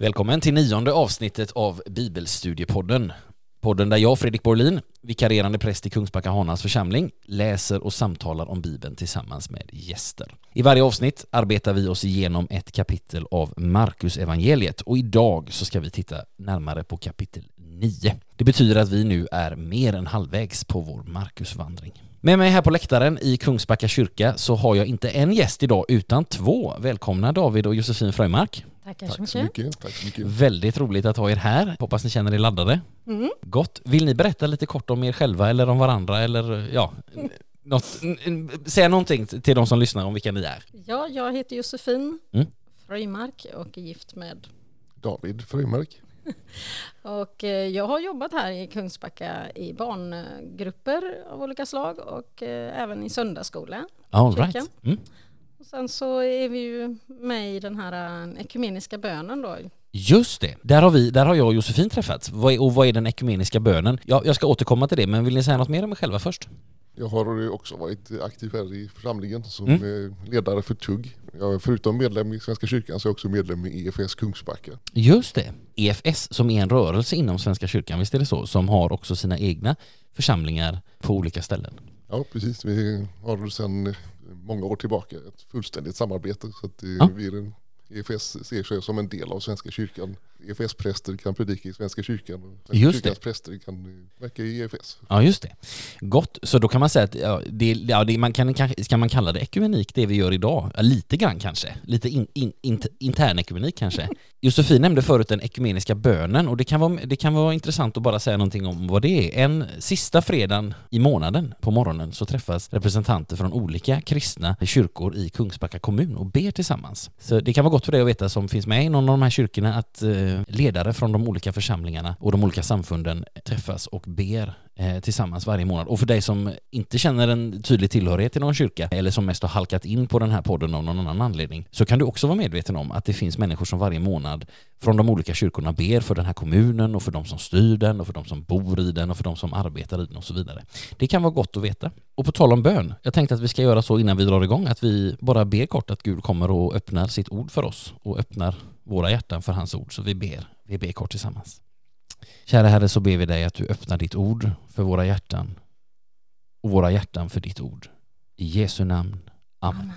Välkommen till nionde avsnittet av Bibelstudiepodden. Podden där jag, Fredrik Borlin, vikarierande präst i Kungsbacka Hanas församling, läser och samtalar om Bibeln tillsammans med gäster. I varje avsnitt arbetar vi oss igenom ett kapitel av Markus evangeliet och idag så ska vi titta närmare på kapitel 9. Det betyder att vi nu är mer än halvvägs på vår Markusvandring. Med mig här på läktaren i Kungsbacka kyrka så har jag inte en gäst idag utan två. Välkomna David och Josefin Fröjmark. Tackar Tack så mycket. Tack så mycket. Väldigt roligt att ha er här. Hoppas ni känner er laddade. Mm. Gott. Vill ni berätta lite kort om er själva eller om varandra eller ja, något, säga någonting till de som lyssnar om vilka ni är. Ja, jag heter Josefin Mm. Fröjmark och är gift med David Fröjmark. och eh, jag har jobbat här i Kungsbacka i barngrupper av olika slag och eh, även i söndagsskola. All right. Mm. Och sen så är vi ju med i den här eh, ekumeniska bönen då. Just det, där har, vi, där har jag och Josefin träffats. Vad är, och vad är den ekumeniska bönen? Ja, jag ska återkomma till det, men vill ni säga något mer om er själva först? Jag har också varit aktiv här i församlingen som Mm. eh, ledare för TUGG. Jag är förutom medlem i Svenska kyrkan så är jag också medlem i EFS Kungsbacka. Just det, EFS som är en rörelse inom Svenska kyrkan, visst är det så? Som har också sina egna församlingar på olika ställen. Ja precis, vi har sedan många år tillbaka ett fullständigt samarbete så att eh, Ja. vi är en EFS ser sig som en del av Svenska kyrkan. EFS-präster kan predika i Svenska kyrkan och Svenska Just det. kyrkans präster kan eh, verka i EFS. Ja, just det. Gott, så då kan man säga att ja, det, ja, det, man kan, ska man kalla det ekumenik det vi gör idag? Ja, lite grann kanske. Lite in, in, int, intern ekumenik kanske. Josefin nämnde förut den ekumeniska bönen och det kan, vara, det kan vara intressant att bara säga någonting om vad det är. En sista fredagen i månaden på morgonen så träffas representanter från olika kristna kyrkor i Kungsbacka kommun och ber tillsammans. Så det kan vara gott för dig att veta som finns med i någon av de här kyrkorna att eh, Eh, ledare från de olika församlingarna och de olika samfunden träffas och ber. Eh, tillsammans varje månad. Och för dig som inte känner en tydlig tillhörighet till någon kyrka eller som mest har halkat in på den här podden av någon annan anledning så kan du också vara medveten om att det finns människor som varje månad från de olika kyrkorna ber för den här kommunen och för de som styr den och för de som bor i den och för de som arbetar i den och så vidare. Det kan vara gott att veta. Och på tal om bön, jag tänkte att vi ska göra så innan vi drar igång att vi bara ber kort att Gud kommer och öppnar sitt ord för oss och öppnar våra hjärtan för hans ord. Så vi ber, vi ber kort tillsammans. Kära Herre så ber vi dig att du öppnar ditt ord för våra hjärtan och våra hjärtan för ditt ord. I Jesu namn. Amen.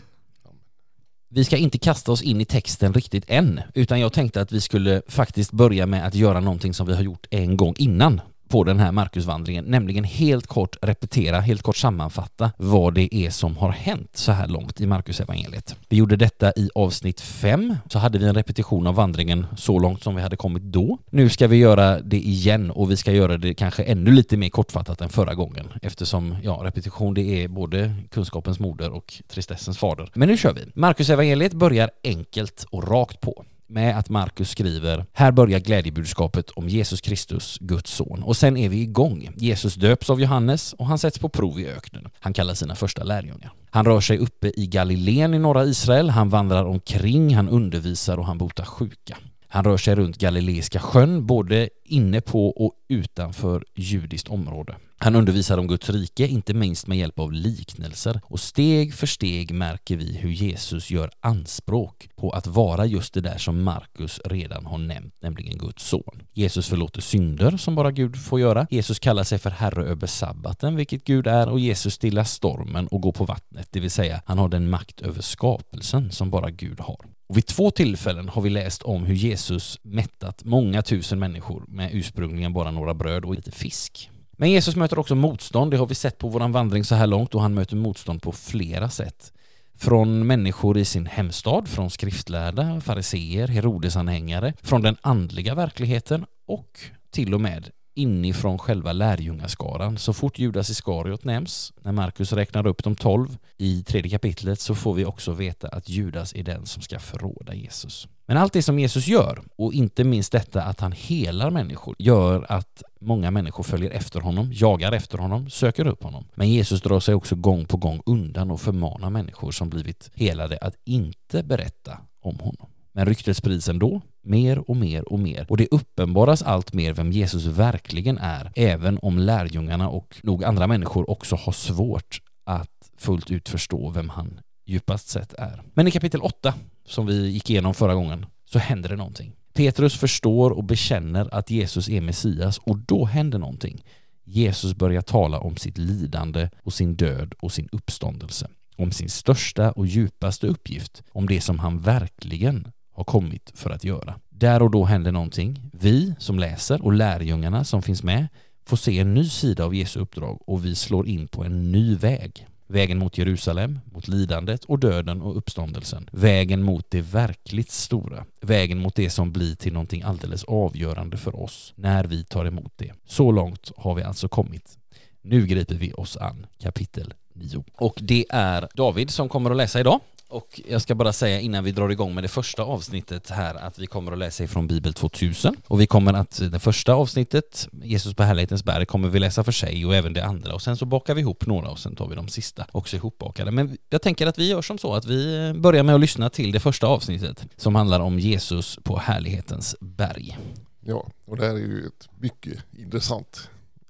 Vi ska inte kasta oss in i texten riktigt än, utan jag tänkte att vi skulle faktiskt börja med att göra någonting som vi har gjort en gång innan på den här Markusvandringen, nämligen helt kort repetera, helt kort sammanfatta vad det är som har hänt så här långt i Markusevangeliet. Vi gjorde detta i avsnitt 5, så hade vi en repetition av vandringen så långt som vi hade kommit då. Nu ska vi göra det igen och vi ska göra det kanske ännu lite mer kortfattat än förra gången eftersom ja, repetition det är både kunskapens moder och tristessens fader. Men nu kör vi. Markusevangeliet börjar enkelt och rakt på med att Markus skriver Här börjar glädjebudskapet om Jesus Kristus, Guds son. Och sen är vi igång. Jesus döps av Johannes och han sätts på prov i öknen. Han kallar sina första lärjungar. Han rör sig uppe i Galileen i norra Israel. Han vandrar omkring, han undervisar och han botar sjuka. Han rör sig runt Galileiska sjön, både inne på och utanför judiskt område. Han undervisar om Guds rike, inte minst med hjälp av liknelser. Och steg för steg märker vi hur Jesus gör anspråk på att vara just det där som Markus redan har nämnt, nämligen Guds son. Jesus förlåter synder som bara Gud får göra. Jesus kallar sig för Herre över sabbaten, vilket Gud är, och Jesus stillar stormen och går på vattnet, det vill säga han har den makt över skapelsen som bara Gud har. Och vid två tillfällen har vi läst om hur Jesus mättat många tusen människor med ursprungligen bara några bröd och lite fisk. Men Jesus möter också motstånd, det har vi sett på vår vandring så här långt och han möter motstånd på flera sätt. Från människor i sin hemstad, från skriftlärda, fariseer, Herodesanhängare, från den andliga verkligheten och till och med inifrån själva lärjungaskaran. Så fort Judas Iskariot nämns, när Markus räknar upp de tolv i tredje kapitlet, så får vi också veta att Judas är den som ska förråda Jesus. Men allt det som Jesus gör, och inte minst detta att han helar människor, gör att många människor följer efter honom, jagar efter honom, söker upp honom. Men Jesus drar sig också gång på gång undan och förmanar människor som blivit helade att inte berätta om honom. Men ryktet sprids ändå, mer och mer och mer. Och det uppenbaras allt mer vem Jesus verkligen är, även om lärjungarna och nog andra människor också har svårt att fullt ut förstå vem han djupast sett är. Men i kapitel 8, som vi gick igenom förra gången, så händer det någonting. Petrus förstår och bekänner att Jesus är Messias och då händer någonting. Jesus börjar tala om sitt lidande och sin död och sin uppståndelse. Om sin största och djupaste uppgift, om det som han verkligen har kommit för att göra. Där och då händer någonting. Vi som läser och lärjungarna som finns med får se en ny sida av Jesu uppdrag och vi slår in på en ny väg. Vägen mot Jerusalem, mot lidandet och döden och uppståndelsen. Vägen mot det verkligt stora. Vägen mot det som blir till någonting alldeles avgörande för oss när vi tar emot det. Så långt har vi alltså kommit. Nu griper vi oss an kapitel 9. Och det är David som kommer att läsa idag. Och jag ska bara säga innan vi drar igång med det första avsnittet här att vi kommer att läsa ifrån Bibel 2000 och vi kommer att det första avsnittet, Jesus på härlighetens berg, kommer vi läsa för sig och även det andra och sen så bakar vi ihop några och sen tar vi de sista också ihopbakade. Men jag tänker att vi gör som så att vi börjar med att lyssna till det första avsnittet som handlar om Jesus på härlighetens berg. Ja, och det här är ju ett mycket intressant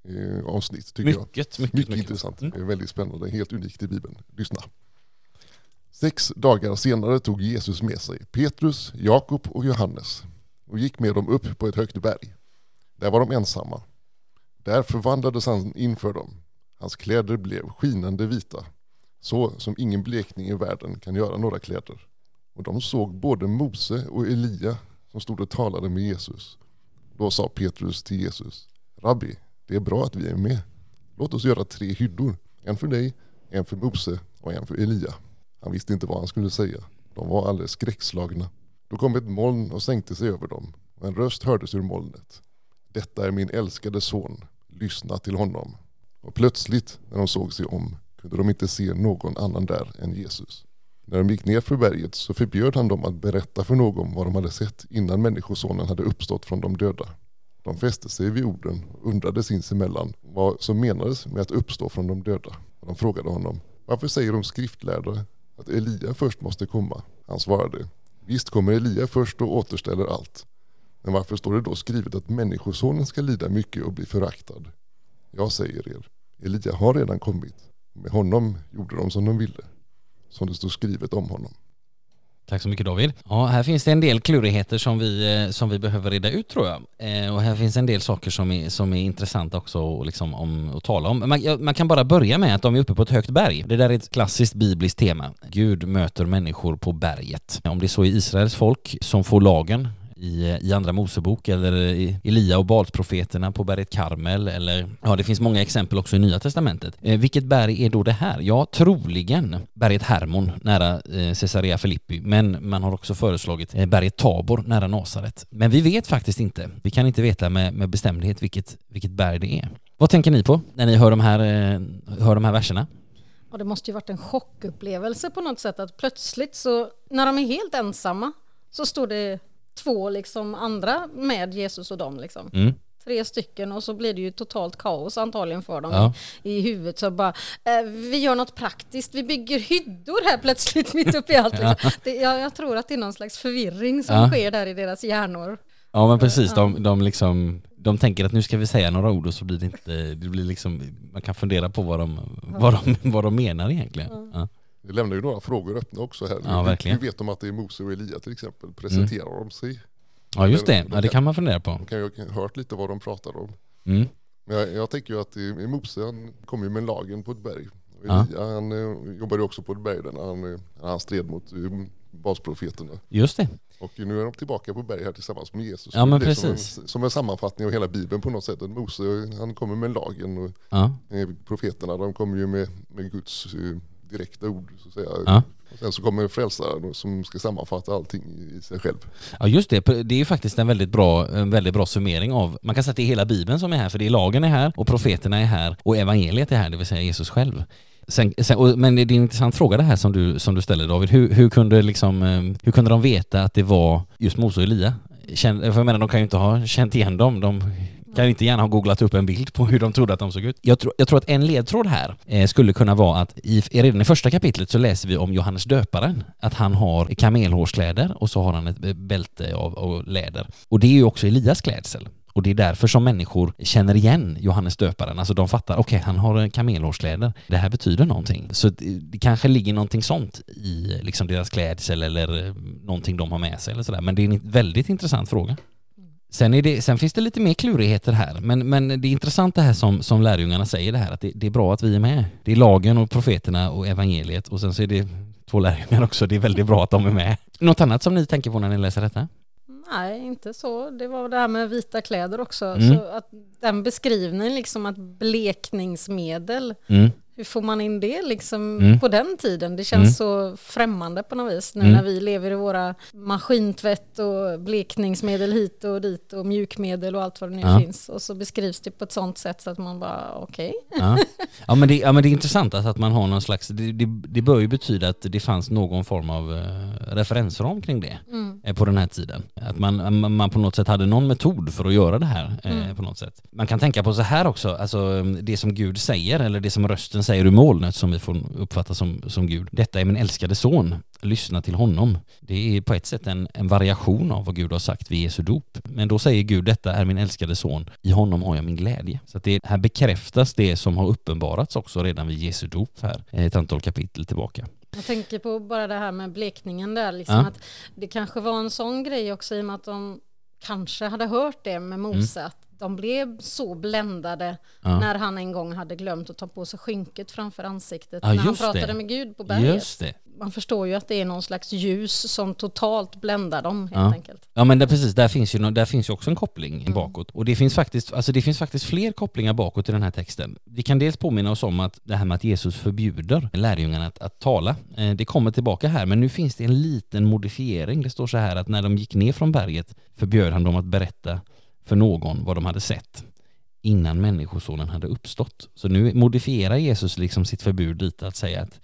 eh, avsnitt tycker Mycket, jag. mycket, Mycket, mycket. intressant. Mm. Det är väldigt spännande, helt unikt i Bibeln. Lyssna. Sex dagar senare tog Jesus med sig Petrus, Jakob och Johannes och gick med dem upp på ett högt berg. Där var de ensamma. Där förvandlades han inför dem. Hans kläder blev skinande vita, så som ingen blekning i världen kan göra några kläder. Och de såg både Mose och Elia som stod och talade med Jesus. Då sa Petrus till Jesus, Rabbi, det är bra att vi är med. Låt oss göra tre hyddor, en för dig, en för Mose och en för Elia. Han visste inte vad han skulle säga. De var alldeles skräckslagna. Då kom ett moln och sänkte sig över dem och en röst hördes ur molnet. Detta är min älskade son, lyssna till honom. Och plötsligt när de såg sig om kunde de inte se någon annan där än Jesus. När de gick ner för berget så förbjöd han dem att berätta för någon vad de hade sett innan Människosonen hade uppstått från de döda. De fäste sig vid orden och undrade sinsemellan vad som menades med att uppstå från de döda. Och de frågade honom, varför säger de skriftlärare att Elia först måste komma? Han svarade, visst kommer Elia först och återställer allt. Men varför står det då skrivet att Människosonen ska lida mycket och bli föraktad? Jag säger er, Elia har redan kommit. Med honom gjorde de som de ville, som det stod skrivet om honom. Tack så mycket David. Ja, här finns det en del klurigheter som vi, eh, som vi behöver reda ut tror jag. Eh, och här finns en del saker som är, som är intressanta också att liksom, om, att tala om. Man, man kan bara börja med att de är uppe på ett högt berg. Det där är ett klassiskt bibliskt tema. Gud möter människor på berget. Om det är så i Israels folk som får lagen i, i Andra Mosebok eller i Elia och Balsprofeterna på berget Karmel eller ja, det finns många exempel också i Nya Testamentet. Eh, vilket berg är då det här? Ja, troligen berget Hermon nära eh, Caesarea Filippi, men man har också föreslagit eh, berget Tabor nära Nasaret. Men vi vet faktiskt inte. Vi kan inte veta med, med bestämdhet vilket, vilket berg det är. Vad tänker ni på när ni hör de här, eh, hör de här verserna? Och det måste ju varit en chockupplevelse på något sätt att plötsligt så när de är helt ensamma så står det två liksom andra med Jesus och dem liksom. Mm. Tre stycken och så blir det ju totalt kaos antagligen för dem Ja. i, huvudet. Så bara, eh, vi gör något praktiskt, vi bygger hyddor här plötsligt mitt uppe i allt. Liksom. Det, jag, jag tror att det är någon slags förvirring som Ja. sker där i deras hjärnor. Ja men precis, de, de, liksom, de tänker att nu ska vi säga några ord och så blir det inte, det blir liksom, man kan fundera på vad de, vad de, vad de menar egentligen. Det lämnar ju några frågor öppna också här. Ja, verkligen. Hur vet de att det är Mose och Elia till exempel? Presenterar de sig? ja just det, ja, det kan man fundera på. De kan ju ha hört lite vad de pratar om. Mm. Men jag, jag tänker ju att i, Mose han kom ju med lagen på ett berg. Och Ja. Elia han eh, jobbade ju också på ett berg där han, eh, han stred mot eh, basprofeterna. Just det. Och nu är de tillbaka på berg här tillsammans med Jesus. Ja, men det är som precis. en, som en sammanfattning av hela Bibeln på något sätt. Mose han kommer med lagen och Ja. eh, profeterna de kommer ju med, med Guds direkta ord. Så att säga. Ja. Och sen så kommer frälsaren som ska sammanfatta allting i- sig själv. ja just det, det är ju faktiskt en väldigt, bra, en väldigt bra summering av, man kan säga att det är hela bibeln som är här, för det är lagen är här och profeterna är här och evangeliet är här, det vill säga Jesus själv. Sen, sen, och, men det är en intressant fråga det här som du, som du ställer David. Hur, hur, kunde liksom, eh, hur kunde de veta att det var just Mose och Elia? Känn, för jag menar, de kan ju inte ha känt igen dem. De kan inte gärna ha googlat upp en bild på hur de trodde att de såg ut. Jag, tror- jag tror att en ledtråd här eh, skulle kunna vara att i, redan i första kapitlet så läser vi om Johannes döparen. Att han har kamelhårskläder och så har han ett eh, bälte av, av läder. Och det är ju också Elias klädsel. Och det är därför som människor känner igen Johannes döparen. Alltså de fattar, okej okay, han har kamelhårskläder. Det här betyder någonting. Så det, det kanske ligger någonting sånt i liksom deras klädsel eller eh, någonting de har med sig eller sådär. Men det är en väldigt intressant fråga. Sen, är det, sen finns det lite mer klurigheter här, men, men det är intressant det här som, som lärjungarna säger det här, att det, det, är bra att vi är med. Det är lagen och profeterna och evangeliet och sen så är det två lärjungar också, det är väldigt bra att de är med. Något annat som ni tänker på när ni läser detta? Nej, inte så. Det var det här med vita kläder också. Mm. Så att den beskrivningen, liksom att blekningsmedel mm hur får man in det liksom mm. på den tiden? Det känns mm. så främmande på något vis nu mm. när vi lever i våra maskintvätt och blekningsmedel hit och dit och mjukmedel och allt vad det nu ja. finns. Och så beskrivs det på ett sånt sätt så att man bara okej. Okay. Ja. ja. men det, ja men det är intressant alltså att man har någon slags, det, det, det bör ju betyda att det fanns någon form av uh, referensram kring det. Eh, på den här tiden. Att man, man på något sätt hade någon metod för att göra det här uh, på något sätt. Man kan tänka på så här också, alltså det som Gud säger eller det som rösten säger ur molnet som vi får uppfatta som, som Gud. Detta är min älskade son, lyssna till honom. Det är på ett sätt en, en variation av vad Gud har sagt vid Jesu dop. Men då säger Gud, detta är min älskade son, i honom har jag min glädje. Så det, här bekräftas det som har uppenbarats också redan vid Jesu dop här, ett antal kapitel tillbaka. Jag tänker på bara det här med blekningen där, liksom ja. att det kanske var en sån grej också i och med att de kanske hade hört det med Mose, mm. De blev så bländade ja. när han en gång hade glömt att ta på sig skynket framför ansiktet ja, när han pratade det. med Gud på berget. Man förstår ju att det är någon slags ljus som totalt bländar dem helt ja. enkelt. Ja men det, precis, där finns, ju, där finns ju också en koppling mm. bakåt. Och det finns, faktiskt, alltså det finns faktiskt fler kopplingar bakåt i den här texten. Vi kan dels påminna oss om att det här med att Jesus förbjuder lärjungarna att, att tala, eh, det kommer tillbaka här, men nu finns det en liten modifiering. Det står så här att när de gick ner från berget förbjöd han dem att berätta för någon vad de hade sett innan människosonen hade uppstått. Så nu modifierar Jesus liksom sitt förbud lite att säga att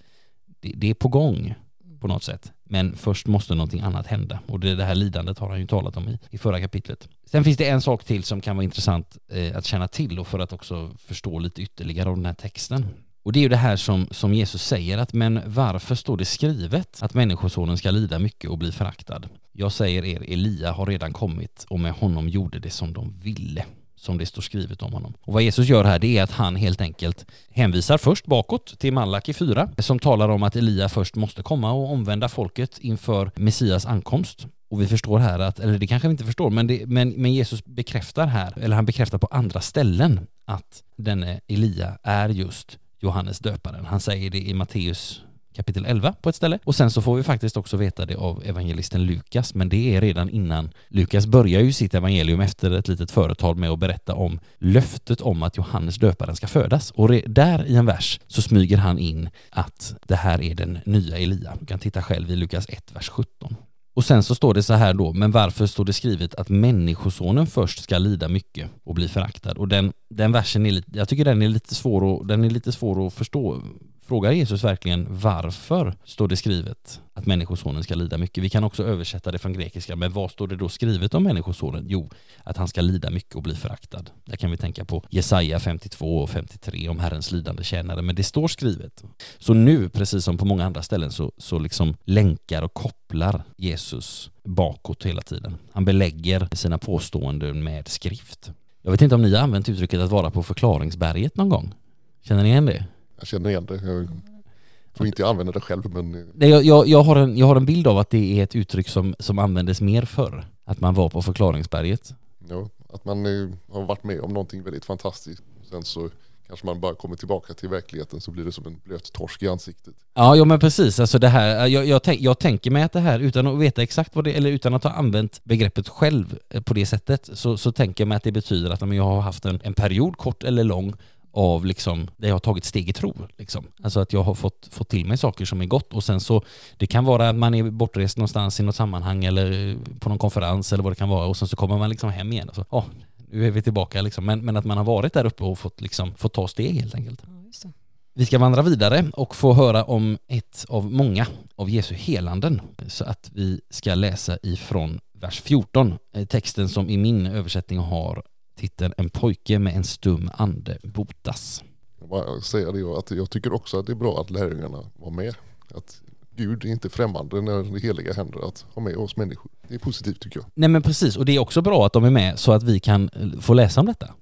det, det, är på gång på något sätt. Men först måste någonting annat hända och det, det här lidandet har han ju talat om i, i förra kapitlet. Sen finns det en sak till som kan vara intressant eh, att känna till och för att också förstå lite ytterligare av den här texten. Och det är ju det här som, som Jesus säger att men varför står det skrivet att människosonen ska lida mycket och bli föraktad? Jag säger er, Elia har redan kommit och med honom gjorde det som de ville som det står skrivet om honom. Och vad Jesus gör här det är att han helt enkelt hänvisar först bakåt till Malaki 4 som talar om att Elia först måste komma och omvända folket inför Messias ankomst. Och vi förstår här att, eller det kanske vi inte förstår, men, det, men, men Jesus bekräftar här, eller han bekräftar på andra ställen att denne Elia är just Johannes döparen. Han säger det i Matteus kapitel 11 på ett ställe. Och sen så får vi faktiskt också veta det av evangelisten Lukas, men det är redan innan. Lukas börjar ju sitt evangelium efter ett litet företal med att berätta om löftet om att Johannes döparen ska födas. Och där i en vers så smyger han in att det här är den nya Elia. Du kan titta själv i Lukas 1, vers 17. Och sen så står det så här då, men varför står det skrivet att människosonen först ska lida mycket och bli föraktad? Och den, den versen är lite, jag tycker den är lite svår att, den är lite svår att förstå Frågar Jesus verkligen varför står det skrivet att människosonen ska lida mycket? Vi kan också översätta det från grekiska, men vad står det då skrivet om människosonen? Jo, att han ska lida mycket och bli föraktad. Där kan vi tänka på Jesaja 52 och 53 om Herrens lidande tjänare, men det står skrivet. Så nu, precis som på många andra ställen, så, så liksom länkar och kopplar Jesus bakåt hela tiden. Han belägger sina påståenden med skrift. Jag vet inte om ni har använt uttrycket att vara på förklaringsberget någon gång? Känner ni igen det? Jag känner igen det. Jag tror inte jag använder det själv men... Nej, jag, jag, jag, har en, jag har en bild av att det är ett uttryck som, som användes mer förr. Att man var på förklaringsberget. Ja, att man har varit med om någonting väldigt fantastiskt. Sen så kanske man bara kommer tillbaka till verkligheten så blir det som en blöt torsk i ansiktet. Ja, ja men precis. Alltså det här, jag, jag, tänk, jag tänker mig att det här, utan att veta exakt vad det eller utan att ha använt begreppet själv eh, på det sättet, så, så tänker jag mig att det betyder att jag har haft en, en period, kort eller lång, av liksom, där jag har tagit steg i tro. Liksom. Alltså att jag har fått, fått till mig saker som är gott och sen så, det kan vara att man är bortrest någonstans i något sammanhang eller på någon konferens eller vad det kan vara och sen så kommer man liksom hem igen och så, oh, nu är vi tillbaka liksom. Men, men att man har varit där uppe och fått, liksom, fått ta steg helt enkelt. Ja, vi ska vandra vidare och få höra om ett av många av Jesu helanden. Så att vi ska läsa ifrån vers 14, eh, texten som i min översättning har titeln En pojke med en stum ande botas. Jag bara säger det att jag tycker också att det är bra att lärjungarna var med. Att Gud är inte främmande när det heliga händer att ha med oss människor. Det är positivt tycker jag. Nej men precis, och det är också bra att de är med så att vi kan få läsa om detta.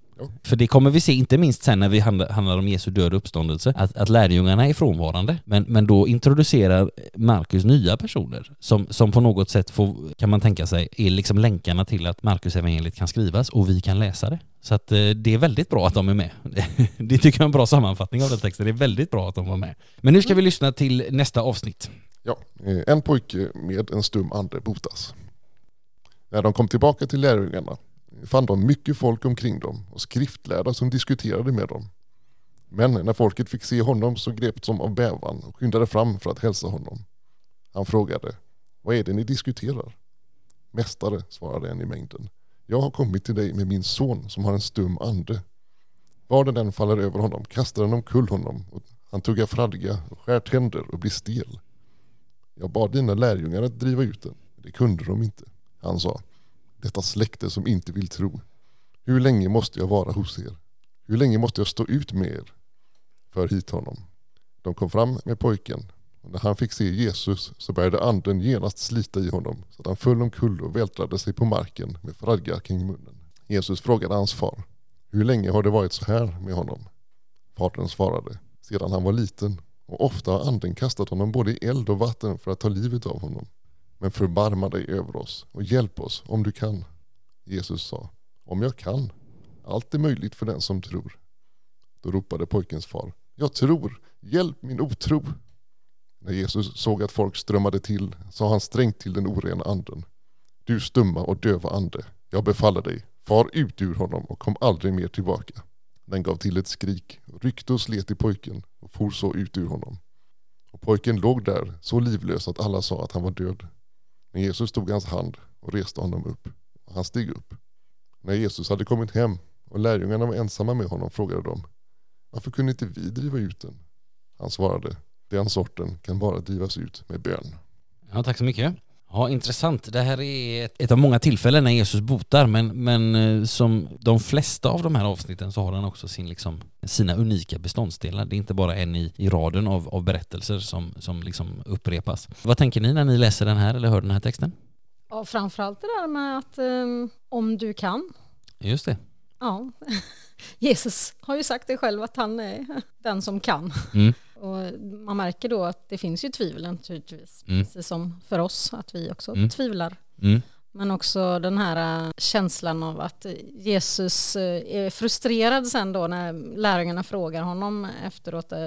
För det kommer vi se, inte minst sen när vi handlar om Jesu död och uppståndelse, att, att lärjungarna är frånvarande. Men, men då introducerar Markus nya personer som, som på något sätt får, kan man tänka sig, är liksom länkarna till att Markus evangeliet kan skrivas och vi kan läsa det. Så att eh, det är väldigt bra att de är med. Det tycker jag är en bra sammanfattning av den texten. Det är väldigt bra att de var med. Men nu ska vi lyssna till nästa avsnitt. Ja, eh, en pojke med en stum ande botas. När de kom tillbaka till lärjungarna fann de mycket folk omkring dem och skriftlärda som diskuterade med dem. Men när folket fick se honom så greps de av bävan och skyndade fram för att hälsa honom. Han frågade, vad är det ni diskuterar? Mästare, svarade en i mängden. Jag har kommit till dig med min son som har en stum ande. Var den än faller över honom kastar den omkull honom och han tuggar fradga och skär tänder och blir stel. Jag bad dina lärjungar att driva ut den, men det kunde de inte. Han sa, detta släkte som inte vill tro. Hur länge måste jag vara hos er? Hur länge måste jag stå ut med er? För hit honom. De kom fram med pojken och när han fick se Jesus så började anden genast slita i honom så att han föll omkull och vältrade sig på marken med fradga kring munnen. Jesus frågade hans far, hur länge har det varit så här med honom? Fadern svarade, sedan han var liten och ofta har anden kastat honom både i eld och vatten för att ta livet av honom. Men förbarma dig över oss och hjälp oss om du kan. Jesus sa, om jag kan. Allt är möjligt för den som tror. Då ropade pojkens far, jag tror, hjälp min otro. När Jesus såg att folk strömmade till sa han strängt till den orena anden. Du stumma och döva ande, jag befaller dig, far ut ur honom och kom aldrig mer tillbaka. Den gav till ett skrik, ryckte och slet i pojken och for så ut ur honom. Och pojken låg där så livlös att alla sa att han var död. Men Jesus tog hans hand och reste honom upp. Han steg upp. När Jesus hade kommit hem och lärjungarna var ensamma med honom frågade de Varför kunde inte vi driva ut den? Han svarade Den sorten kan bara drivas ut med bön. Ja, tack så mycket. Ja, intressant. Det här är ett, ett, av många tillfällen när Jesus botar, men, men eh, som de flesta av de här avsnitten så har han också sin, liksom, sina unika beståndsdelar. Det är inte bara en i, i raden av, av berättelser som, som liksom upprepas. Vad tänker ni när ni läser den här eller hör den här texten? Ja, framförallt det där med att um, om du kan. Just det. Ja, Jesus har ju sagt det själv att han är den som kan. Mm. Och man märker då att det finns ju tvivel naturligtvis, mm. precis som för oss, att vi också mm. tvivlar. Mm. Men också den här äh, känslan av att Jesus äh, är frustrerad sen då när lärjungarna frågar honom efteråt, äh,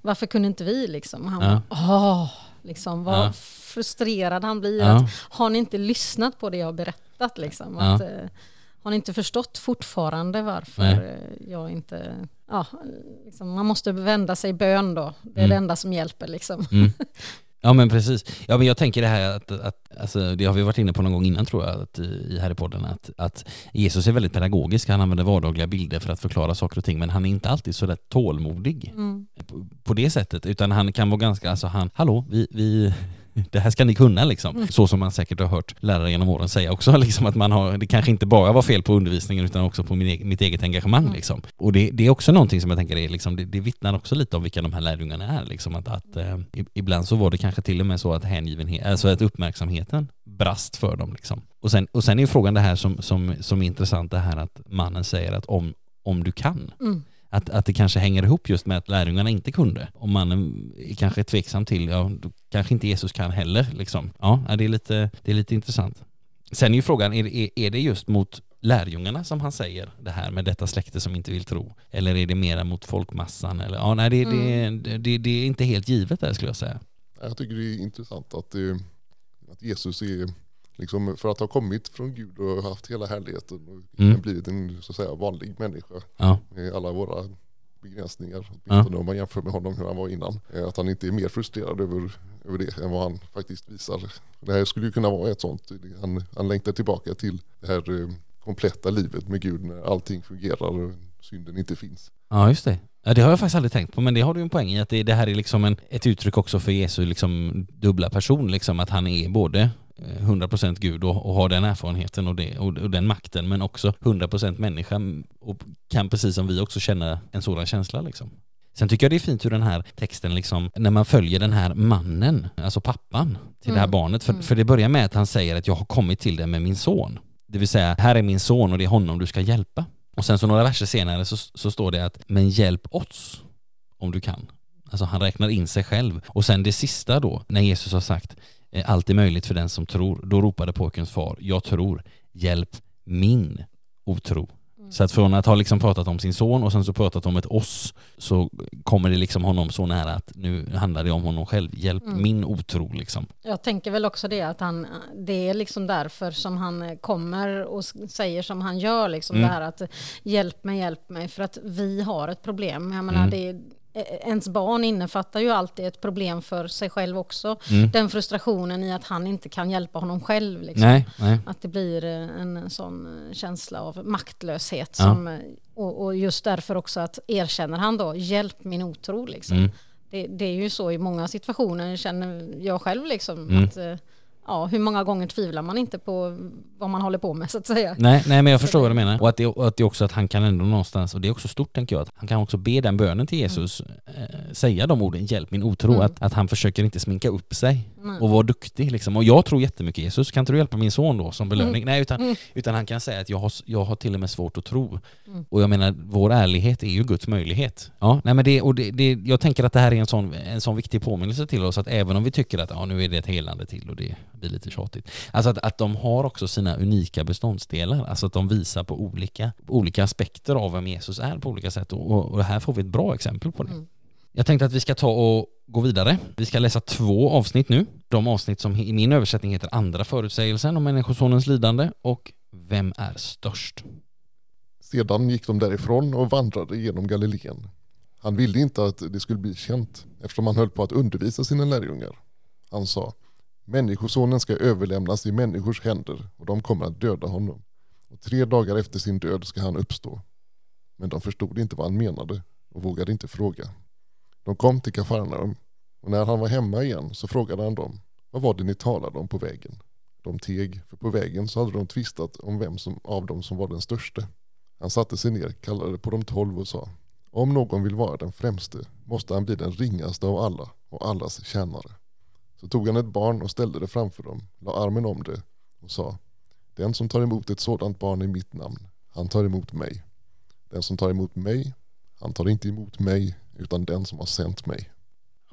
varför kunde inte vi liksom? Han ja. åh, liksom vad ja. frustrerad han blir. Ja. Att, har ni inte lyssnat på det jag har berättat liksom? Att, har ni inte förstått fortfarande varför Nej. jag inte... Ja, liksom, man måste vända sig i bön då. Det är mm. det enda som hjälper liksom. Mm. Ja men precis. Ja men jag tänker det här att, att alltså, det har vi varit inne på någon gång innan tror jag att, i här i podden att, att Jesus är väldigt pedagogisk. Han använder vardagliga bilder för att förklara saker och ting men han är inte alltid så där tålmodig mm. på, på, det sättet utan han kan vara ganska, alltså han, hallå vi, vi det här ska ni kunna liksom. Mm. Så som man säkert har hört lärare genom åren säga också, liksom att man har, det kanske inte bara var fel på undervisningen utan också på min, mitt eget engagemang. Mm. Liksom. Och det, det, är också någonting som jag tänker är, liksom, det, det vittnar också lite om vilka de här lärjungarna är. Liksom, att, att eh, ibland så var det kanske till och med så att hängivenhet, alltså att uppmärksamheten brast för dem. Liksom. Och, sen, och sen är frågan det här som, som, som är intressant, det här att mannen säger att om, om du kan. Mm att, att det kanske hänger ihop just med att lärjungarna inte kunde. Om man är kanske tveksam till, ja, då kanske inte Jesus kan heller. Liksom. Ja, det är, lite, det är lite intressant. Sen är ju frågan, är, är, är det just mot lärjungarna som han säger det här med detta släkte som inte vill tro? Eller är det mera mot folkmassan? Eller, ja, nej, det, mm. det, det, det, är inte helt givet där skulle jag säga. Jag tycker det är intressant att, att Jesus är liksom för att ha kommit från Gud och haft hela härligheten och mm. blivit en så att säga, vanlig människa ja. med alla våra begränsningar, ja. om man jämför med honom hur han var innan. Eh, att han inte är mer frustrerad över, över det än vad han faktiskt visar. Det här skulle ju kunna vara ett sånt, han, han längtar tillbaka till det här eh, kompletta livet med Gud när allting fungerar och synden inte finns. Ja just det. Ja, det har jag faktiskt aldrig tänkt på, men det har du en poäng i att det, det här är liksom en, ett uttryck också för Jesu liksom dubbla person, liksom att han är både 100% Gud och, och har den erfarenheten och, det, och, och, den makten men också 100% människa och kan precis som vi också känna en sådan känsla liksom. Sen tycker jag det är fint hur den här texten liksom, när man följer den här mannen, alltså pappan till mm. det här mm. barnet, för, mm. för det börjar med att han säger att jag har kommit till dig med min son. Det vill säga, här är min son och det är honom du ska hjälpa. Och sen så några verser senare så, så står det att, men hjälp oss om du kan. Alltså han räknar in sig själv. Och sen det sista då, när Jesus har sagt, eh, allt är möjligt för den som tror, då ropade pojkens far, jag tror, hjälp min otro. Så att från att ha liksom pratat om sin son och sen så pratat om ett oss så kommer det liksom honom så nära att nu handlar det om honom själv. Hjälp mm. min otro liksom. Jag tänker väl också det att han, det är liksom därför som han kommer och säger som han gör liksom mm. det här att hjälp mig, hjälp mig för att vi har ett problem. Jag menar mm. det Eh, ens barn innefattar ju alltid ett problem för sig själv också. Mm. Den frustrationen i att han inte kan hjälpa honom själv. Liksom. Nej, nej. Att det blir eh, en sån eh, känsla av maktlöshet. Ja. Som, och, och, just därför också att erkänner han då, hjälp min otro. Liksom. Mm. Det, det, är ju så i många situationer, känner jag själv. Liksom, mm. att, ja, hur många gånger tvivlar man inte på vad man håller på med så att säga. Nej, nej men jag förstår vad du menar. Och att, det, och att det också att han kan ändå någonstans, och det är också stort tänker jag, att han kan också be den bönen till Jesus, mm. eh, säga de orden, hjälp min otro, mm. att, att han försöker inte sminka upp sig mm. och vara duktig liksom. Och jag tror jättemycket Jesus, kan inte du hjälpa min son då som belöning? Mm. Nej, utan, mm. utan han kan säga att jag har, jag har till och med svårt att tro. Mm. Och jag menar, vår ärlighet är ju Guds möjlighet. Ja, nej men det, och det, det, jag tänker att det här är en sån, en sån viktig påminnelse till oss, att även om vi tycker att ja, nu är det ett helande till och det blir lite tjatigt. Alltså att, att de har också sina unika beståndsdelar, alltså att de visar på olika, olika aspekter av vem Jesus är på olika sätt och, och här får vi ett bra exempel på det. Mm. Jag tänkte att vi ska ta och gå vidare. Vi ska läsa två avsnitt nu. De avsnitt som i min översättning heter Andra förutsägelsen om Människosonens lidande och Vem är störst? Sedan gick de därifrån och vandrade genom Galileen. Han ville inte att det skulle bli känt eftersom han höll på att undervisa sina lärjungar. Han sa Människosonen ska överlämnas i människors händer och de kommer att döda honom. Och tre dagar efter sin död ska han uppstå. Men de förstod inte vad han menade och vågade inte fråga. De kom till Kafarnaum och när han var hemma igen så frågade han dem vad var det ni talade om på vägen? De teg, för på vägen så hade de tvistat om vem som, av dem som var den störste. Han satte sig ner, kallade på de tolv och sa om någon vill vara den främste måste han bli den ringaste av alla och allas tjänare. Så tog han ett barn och ställde det framför dem, la armen om det och sa Den som tar emot ett sådant barn i mitt namn, han tar emot mig. Den som tar emot mig, han tar inte emot mig utan den som har sänt mig.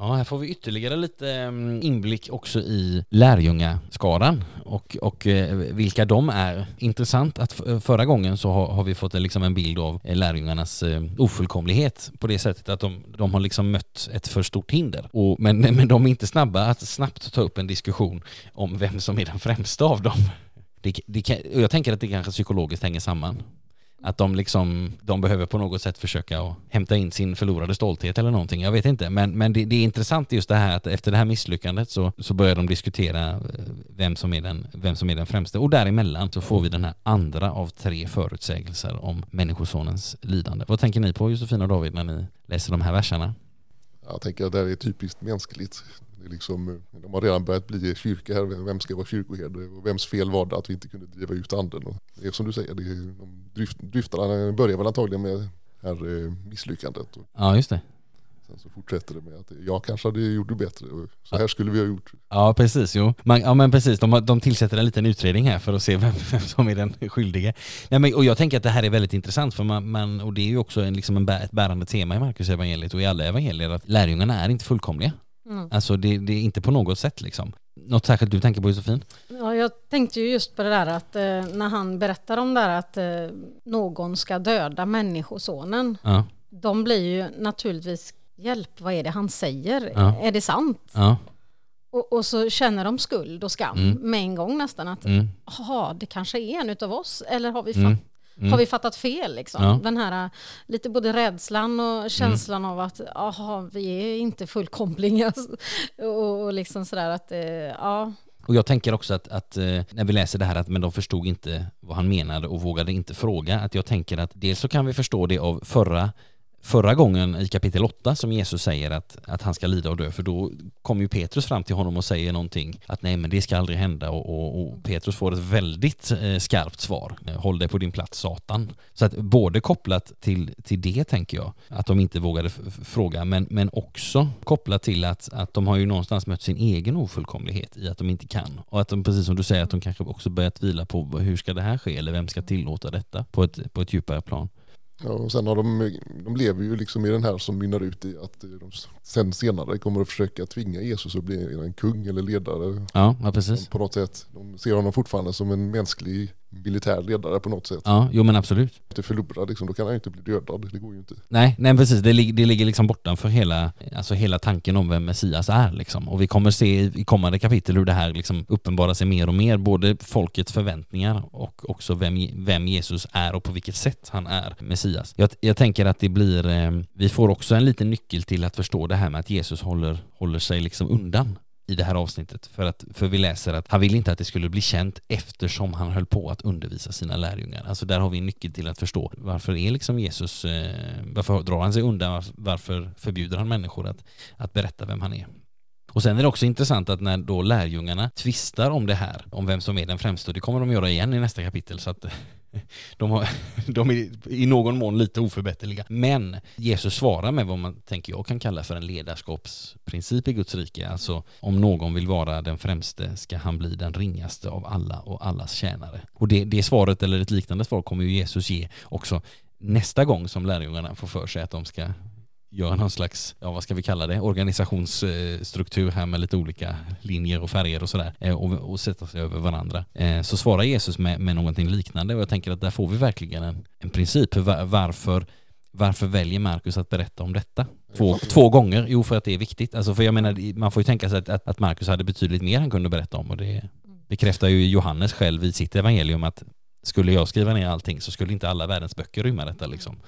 Ja, här får vi ytterligare lite mm, inblick också i lärjungaskaran och, och eh, vilka de är. Intressant att eh, förra gången så har, har vi fått eh, liksom en bild av lärjungarnas ofullkomlighet på det sättet att de, de har liksom mött ett för stort hinder. Och, men, men de är inte snabba att snabbt ta upp en diskussion om vem som är den främsta av dem. Det, det, jag tänker att det kanske psykologiskt hänger samman. Att de liksom, de behöver på något sätt försöka att hämta in sin förlorade stolthet eller någonting. Jag vet inte. Men, men det, det, är intressant just det här att efter det här misslyckandet så, så börjar de diskutera eh, vem som, är den, vem som är den främste. Och däremellan så får vi den här andra av tre förutsägelser om Människosonens lidande. Vad tänker ni på Josefina och David när ni läser de här verserna? Jag tänker att det här är typiskt mänskligt. Det är liksom, de har redan börjat bli kyrka här. Vem ska vara kyrkoherde? Och vems fel var det att vi inte kunde driva ut anden? Och det är som du säger, det är, de dryft, dryftarna börjar väl antagligen med här eh, misslyckandet. Ja, just det. Sen så fortsätter det med att jag kanske hade gjort det bättre. Så här skulle vi ha gjort. Ja, precis. Jo. Man, ja, men precis. De, de tillsätter en liten utredning här för att se vem, vem som är den skyldige. Nej, men, och jag tänker att det här är väldigt intressant, för man, man och det är ju också en, liksom en, ett bärande tema i Markus evangeliet och i alla evangelier, att lärjungarna är inte fullkomliga. Mm. Alltså det, det, är inte på något sätt liksom. Något särskilt du tänker på Josefin? Ja, jag tänkte ju just på det där att eh, när han berättar om det där att eh, någon ska döda människosonen. Ja. De blir ju naturligtvis, hjälp, vad är det han säger? Ja. Är det sant? Ja. Och, och, så känner de skuld och skam mm. med en gång nästan att, jaha, mm. det kanske är en utav oss, eller har vi mm. Mm. Har vi fattat fel? Liksom? Ja. Den här lite både rädslan och känslan mm. av att aha, vi är inte fullkomliga. och, och liksom sådär att, eh, ja. Och jag tänker också att, att, eh, när vi läser det här att men de förstod inte vad han menade och vågade inte fråga, att jag tänker att dels så kan vi förstå det av förra förra gången i kapitel 8 som Jesus säger att, att han ska lida och dö, för då kommer ju Petrus fram till honom och säger någonting att nej men det ska aldrig hända och, och, och Petrus får ett väldigt eh, skarpt svar. Eh, håll dig på din plats Satan. Så att både kopplat till, till det tänker jag, att de inte vågade fråga, men, men också kopplat till att, att de har ju någonstans mött sin egen ofullkomlighet i att de inte kan. Och att de, precis som du säger, att de kanske också börjat vila på hur ska det här ske eller vem ska tillåta detta på ett, på ett djupare plan. Ja, och sen har de, de lever ju liksom i den här som mynnar ut i att de sen senare kommer att försöka tvinga Jesus att bli en kung eller ledare. Ja, ja precis. På något sätt. De ser honom fortfarande som en mänsklig militär ledare på något sätt. Ja, jo men absolut. Inte förlorad liksom, då kan han ju inte bli dödad, det går ju inte. Nej, nej precis, det, det ligger liksom bortanför hela, alltså hela tanken om vem Messias är liksom. Och vi kommer se i kommande kapitel hur det här liksom uppenbarar sig mer och mer, både folkets förväntningar och också vem, vem Jesus är och på vilket sätt han är Messias. Jag, jag tänker att det blir, eh, vi får också en liten nyckel till att förstå det här med att Jesus håller, håller sig liksom undan i det här avsnittet för att för vi läser att han ville inte att det skulle bli känt eftersom han höll på att undervisa sina lärjungar. Alltså där har vi en nyckel till att förstå varför är liksom Jesus, eh, varför drar han sig undan, varför förbjuder han människor att, att berätta vem han är? Och sen är det också intressant att när då lärjungarna tvistar om det här, om vem som är den främste, och det kommer de göra igen i nästa kapitel, så att de, har, de är i någon mån lite oförbätterliga. Men Jesus svarar med vad man tänker jag kan kalla för en ledarskapsprincip i Guds rike. Alltså om någon vill vara den främste ska han bli den ringaste av alla och allas tjänare. Och det, det svaret eller ett liknande svar kommer ju Jesus ge också nästa gång som lärjungarna får för sig att de ska göra någon slags, ja vad ska vi kalla det, organisationsstruktur här med lite olika linjer och färger och sådär eh, och, och sätta sig över varandra. Eh, så svarar Jesus med, med någonting liknande och jag tänker att där får vi verkligen en, en princip för varför varför väljer Markus att berätta om detta? Två, två gånger? Jo, för att det är viktigt. Alltså för jag menar, man får ju tänka sig att, att, att Markus hade betydligt mer han kunde berätta om och det bekräftar ju Johannes själv i sitt evangelium att skulle jag skriva ner allting så skulle inte alla världens böcker rymma detta liksom.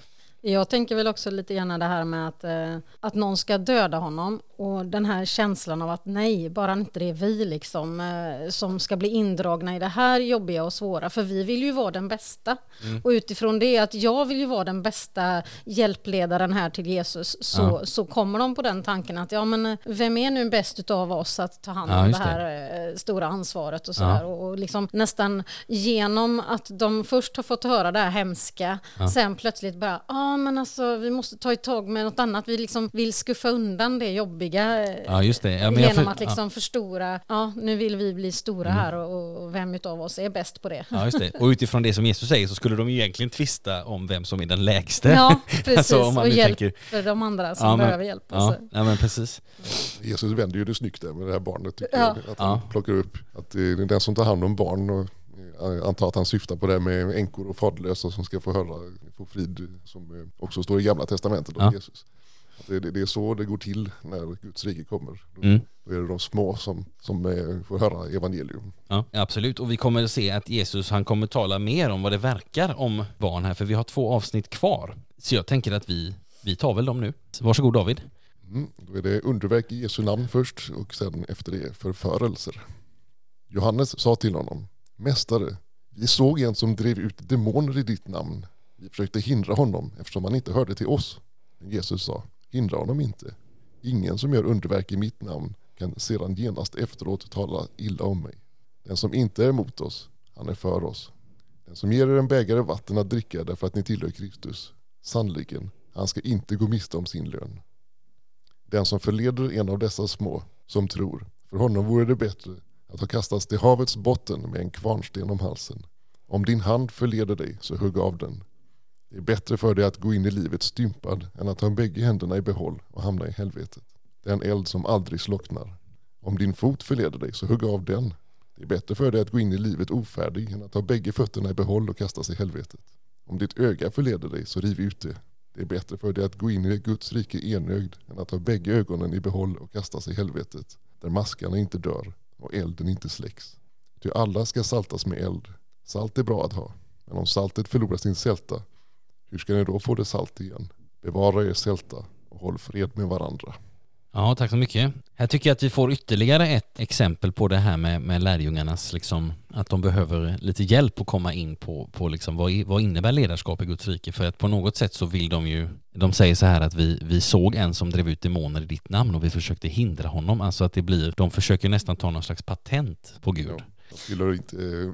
Jag tänker väl också lite grann det här med att, eh, att någon ska döda honom och den här känslan av att nej, bara inte det är vi liksom eh, som ska bli indragna i det här jobbiga och svåra, för vi vill ju vara den bästa. Mm. Och utifrån det att jag vill ju vara den bästa hjälpledaren här till Jesus, så, ja. så kommer de på den tanken att ja, men eh, vem är nu bäst av oss att ta hand om ja, det här. Eh, stora ansvaret och sådär. Ja. Och, och liksom nästan genom att de först har fått höra det här hemska, sen plötsligt bara, ja men alltså vi måste ta ett tag med något annat, vi liksom vill skuffa undan det jobbiga jobbiga ja, just det. Ja, genom för, att liksom ja. förstora, ja nu vill vi bli stora mm. här och, och vem av oss är bäst på det. Ja, just det. Och utifrån det som Jesus säger så skulle de egentligen tvista om vem som är den lägste. Ja, precis. alltså, och hjälper tänker... de andra som ja, men, behöver hjälp. Ja, alltså. ja, men precis. Jesus vänder ju det snyggt där med det här barnet, tycker ja. jag. Att han plockar upp att det är den som tar hand om barn och jag antar att han syftar på det med änkor och faderlösa som ska få höra, få frid, som också står i gamla testamentet om Jesus. Det, det, det, är så det går till när Guds rike kommer. Mm. Då är det de små som, som eh, får höra evangelium. Ja, absolut, och vi kommer att se att Jesus han kommer tala mer om vad det verkar om barn här, för vi har två avsnitt kvar. Så jag tänker att vi, vi tar väl dem nu. Varsågod David. Mm, då är det underverk i Jesu namn först och sen efter det förförelser. Johannes sa till honom, Mästare, vi såg en som drev ut demoner i ditt namn. Vi försökte hindra honom eftersom han inte hörde till oss. Men Jesus sa, Hindra honom inte. Ingen som gör underverk i mitt namn kan sedan genast efteråt tala illa om mig. Den som inte är emot oss, han är för oss. Den som ger er en bägare vatten att dricka därför att ni tillhör Kristus, sannligen, han ska inte gå miste om sin lön. Den som förleder en av dessa små, som tror, för honom vore det bättre att ha kastats till havets botten med en kvarnsten om halsen. Om din hand förleder dig, så hugg av den. Det är bättre för dig att gå in i livet stympad än att ha bägge händerna i behåll och hamna i helvetet. Det är en eld som aldrig slocknar. Om din fot förleder dig så hugg av den. Det är bättre för dig att gå in i livet ofärdig än att ha bägge fötterna i behåll och kastas i helvetet. Om ditt öga förleder dig så riv ut det. Det är bättre för dig att gå in i Guds rike enögd än att ha bägge ögonen i behåll och kastas i helvetet, där maskarna inte dör och elden inte släcks. Ty alla ska saltas med eld. Salt är bra att ha, men om saltet förlorar sin sälta hur ska ni då få det salt igen? Bevara er sälta och håll fred med varandra. Ja, tack så mycket. Här tycker jag att vi får ytterligare ett exempel på det här med, med lärjungarnas, liksom, att de behöver lite hjälp att komma in på, på liksom, vad, vad innebär ledarskap i Guds rike? För att på något sätt så vill de ju, de säger så här att vi, vi såg en som drev ut demoner i ditt namn och vi försökte hindra honom. Alltså att det blir, de försöker nästan ta någon slags patent på Gud. Ja. jag tillhör inte eh,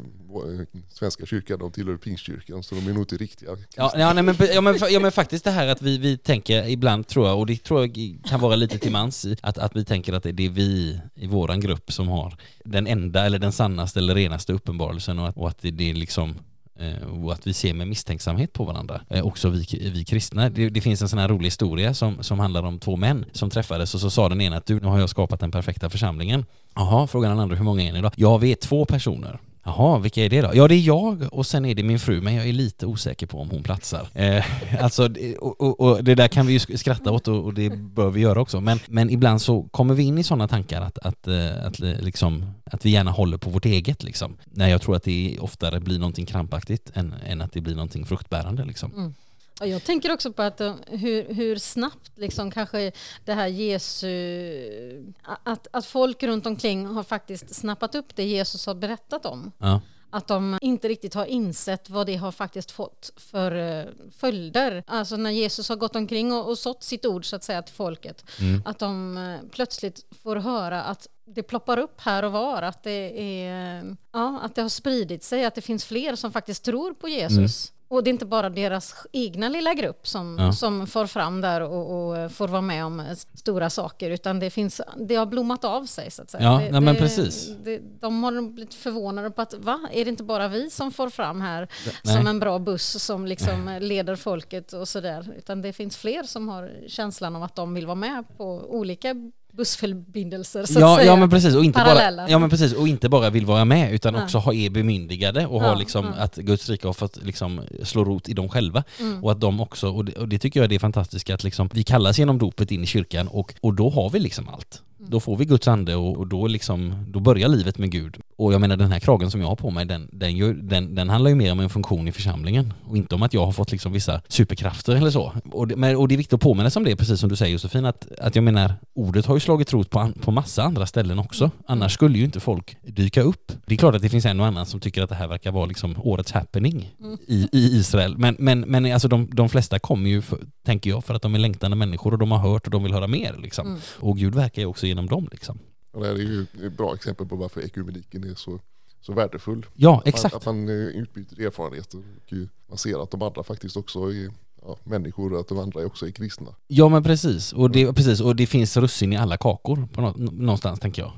Svenska kyrkan, de tillhör Pingstkyrkan, så de är nog inte riktiga ja, ja, nej, men, ja, men, ja, men faktiskt det här att vi, vi tänker ibland, tror jag, och det tror jag kan vara lite till mans, att, att vi tänker att det är vi i våran grupp som har den enda eller den sannaste eller renaste uppenbarelsen och att, och att det, det är liksom Eh, och att vi ser med misstänksamhet på varandra, eh, också vi, vi kristna. Det, det, finns en sån här rolig historia som, som handlar om två män som träffades och så sa den ena att du, nu har jag skapat den perfekta församlingen. Jaha, frågade den andra hur många är ni då? Ja, vi är två personer. Jaha, vilka är det då? Ja, det är jag och sen är det min fru, men jag är lite osäker på om hon platsar. Eh, alltså, och, och, och, det där kan vi ju skratta åt och, och, det bör vi göra också, men, men ibland så kommer vi in i sådana tankar att, att, eh, att, eh, liksom, att vi gärna håller på vårt eget. Liksom. När jag tror att det oftare blir någonting krampaktigt än, än att det blir någonting fruktbärande. Liksom. Mm. Jag tänker också på att eh, hur, hur snabbt liksom kanske det här Jesu... Att, att folk runt omkring har faktiskt snappat upp det Jesus har berättat om. Ja. Att de inte riktigt har insett vad det har faktiskt fått för eh, följder. Alltså när Jesus har gått omkring och, och sått sitt ord så att säga till folket. Mm. Att de eh, plötsligt får höra att det ploppar upp här och var, att det, är, ja, att det har spridit sig, att det finns fler som faktiskt tror på Jesus. Mm. Och det är inte bara deras egna lilla grupp som, ja. som får fram där och, och, får vara med om stora saker, utan det, finns, det har blommat av sig så att säga. Ja, det, nej, men precis. Det, de har blivit förvånade på att, va, är det inte bara vi som får fram här nej. som en bra buss som liksom leder folket och sådär, utan det finns fler som har känslan av att de vill vara med på olika bussförbindelser så ja, att säga. Ja men precis, och inte, bara, ja, men precis, och inte bara vill vara med utan ja. också ha är bemyndigade och ja, ha liksom ja. att Guds rike har fått liksom slå rot i dem själva. Mm. Och att de också, och det, och det, tycker jag är det fantastiska att liksom vi kallas genom dopet in i kyrkan och, och då har vi liksom allt. Då får vi Guds ande och, och, då, liksom, då börjar livet med Gud. Och jag menar den här kragen som jag har på mig, den, den, gör, den, den handlar ju mer om en funktion i församlingen och inte om att jag har fått liksom vissa superkrafter eller så. Och det, men, och det är viktigt att påminna sig om det, precis som du säger Josefin, att, att jag menar ordet har ju slagit rot på, på massa andra ställen också. Annars skulle ju inte folk dyka upp. Det är klart att det finns en och annan som tycker att det här verkar vara liksom årets happening mm. i, i Israel. Men, men, men alltså de, de flesta kommer ju, för, tänker jag, för att de är längtande människor och de har hört och de vill höra mer. Liksom. Mm. Och Gud verkar ju också genom dem. Liksom. Och det här är ju ett bra exempel på varför ekumeniken är så, så värdefull. Ja, exakt. Att man, att man eh, utbyter erfarenheter och man ser att de andra faktiskt också är ja, människor, att de andra också är kristna. Ja men precis, och det, precis, och det finns russin i alla kakor på någonstans tänker jag.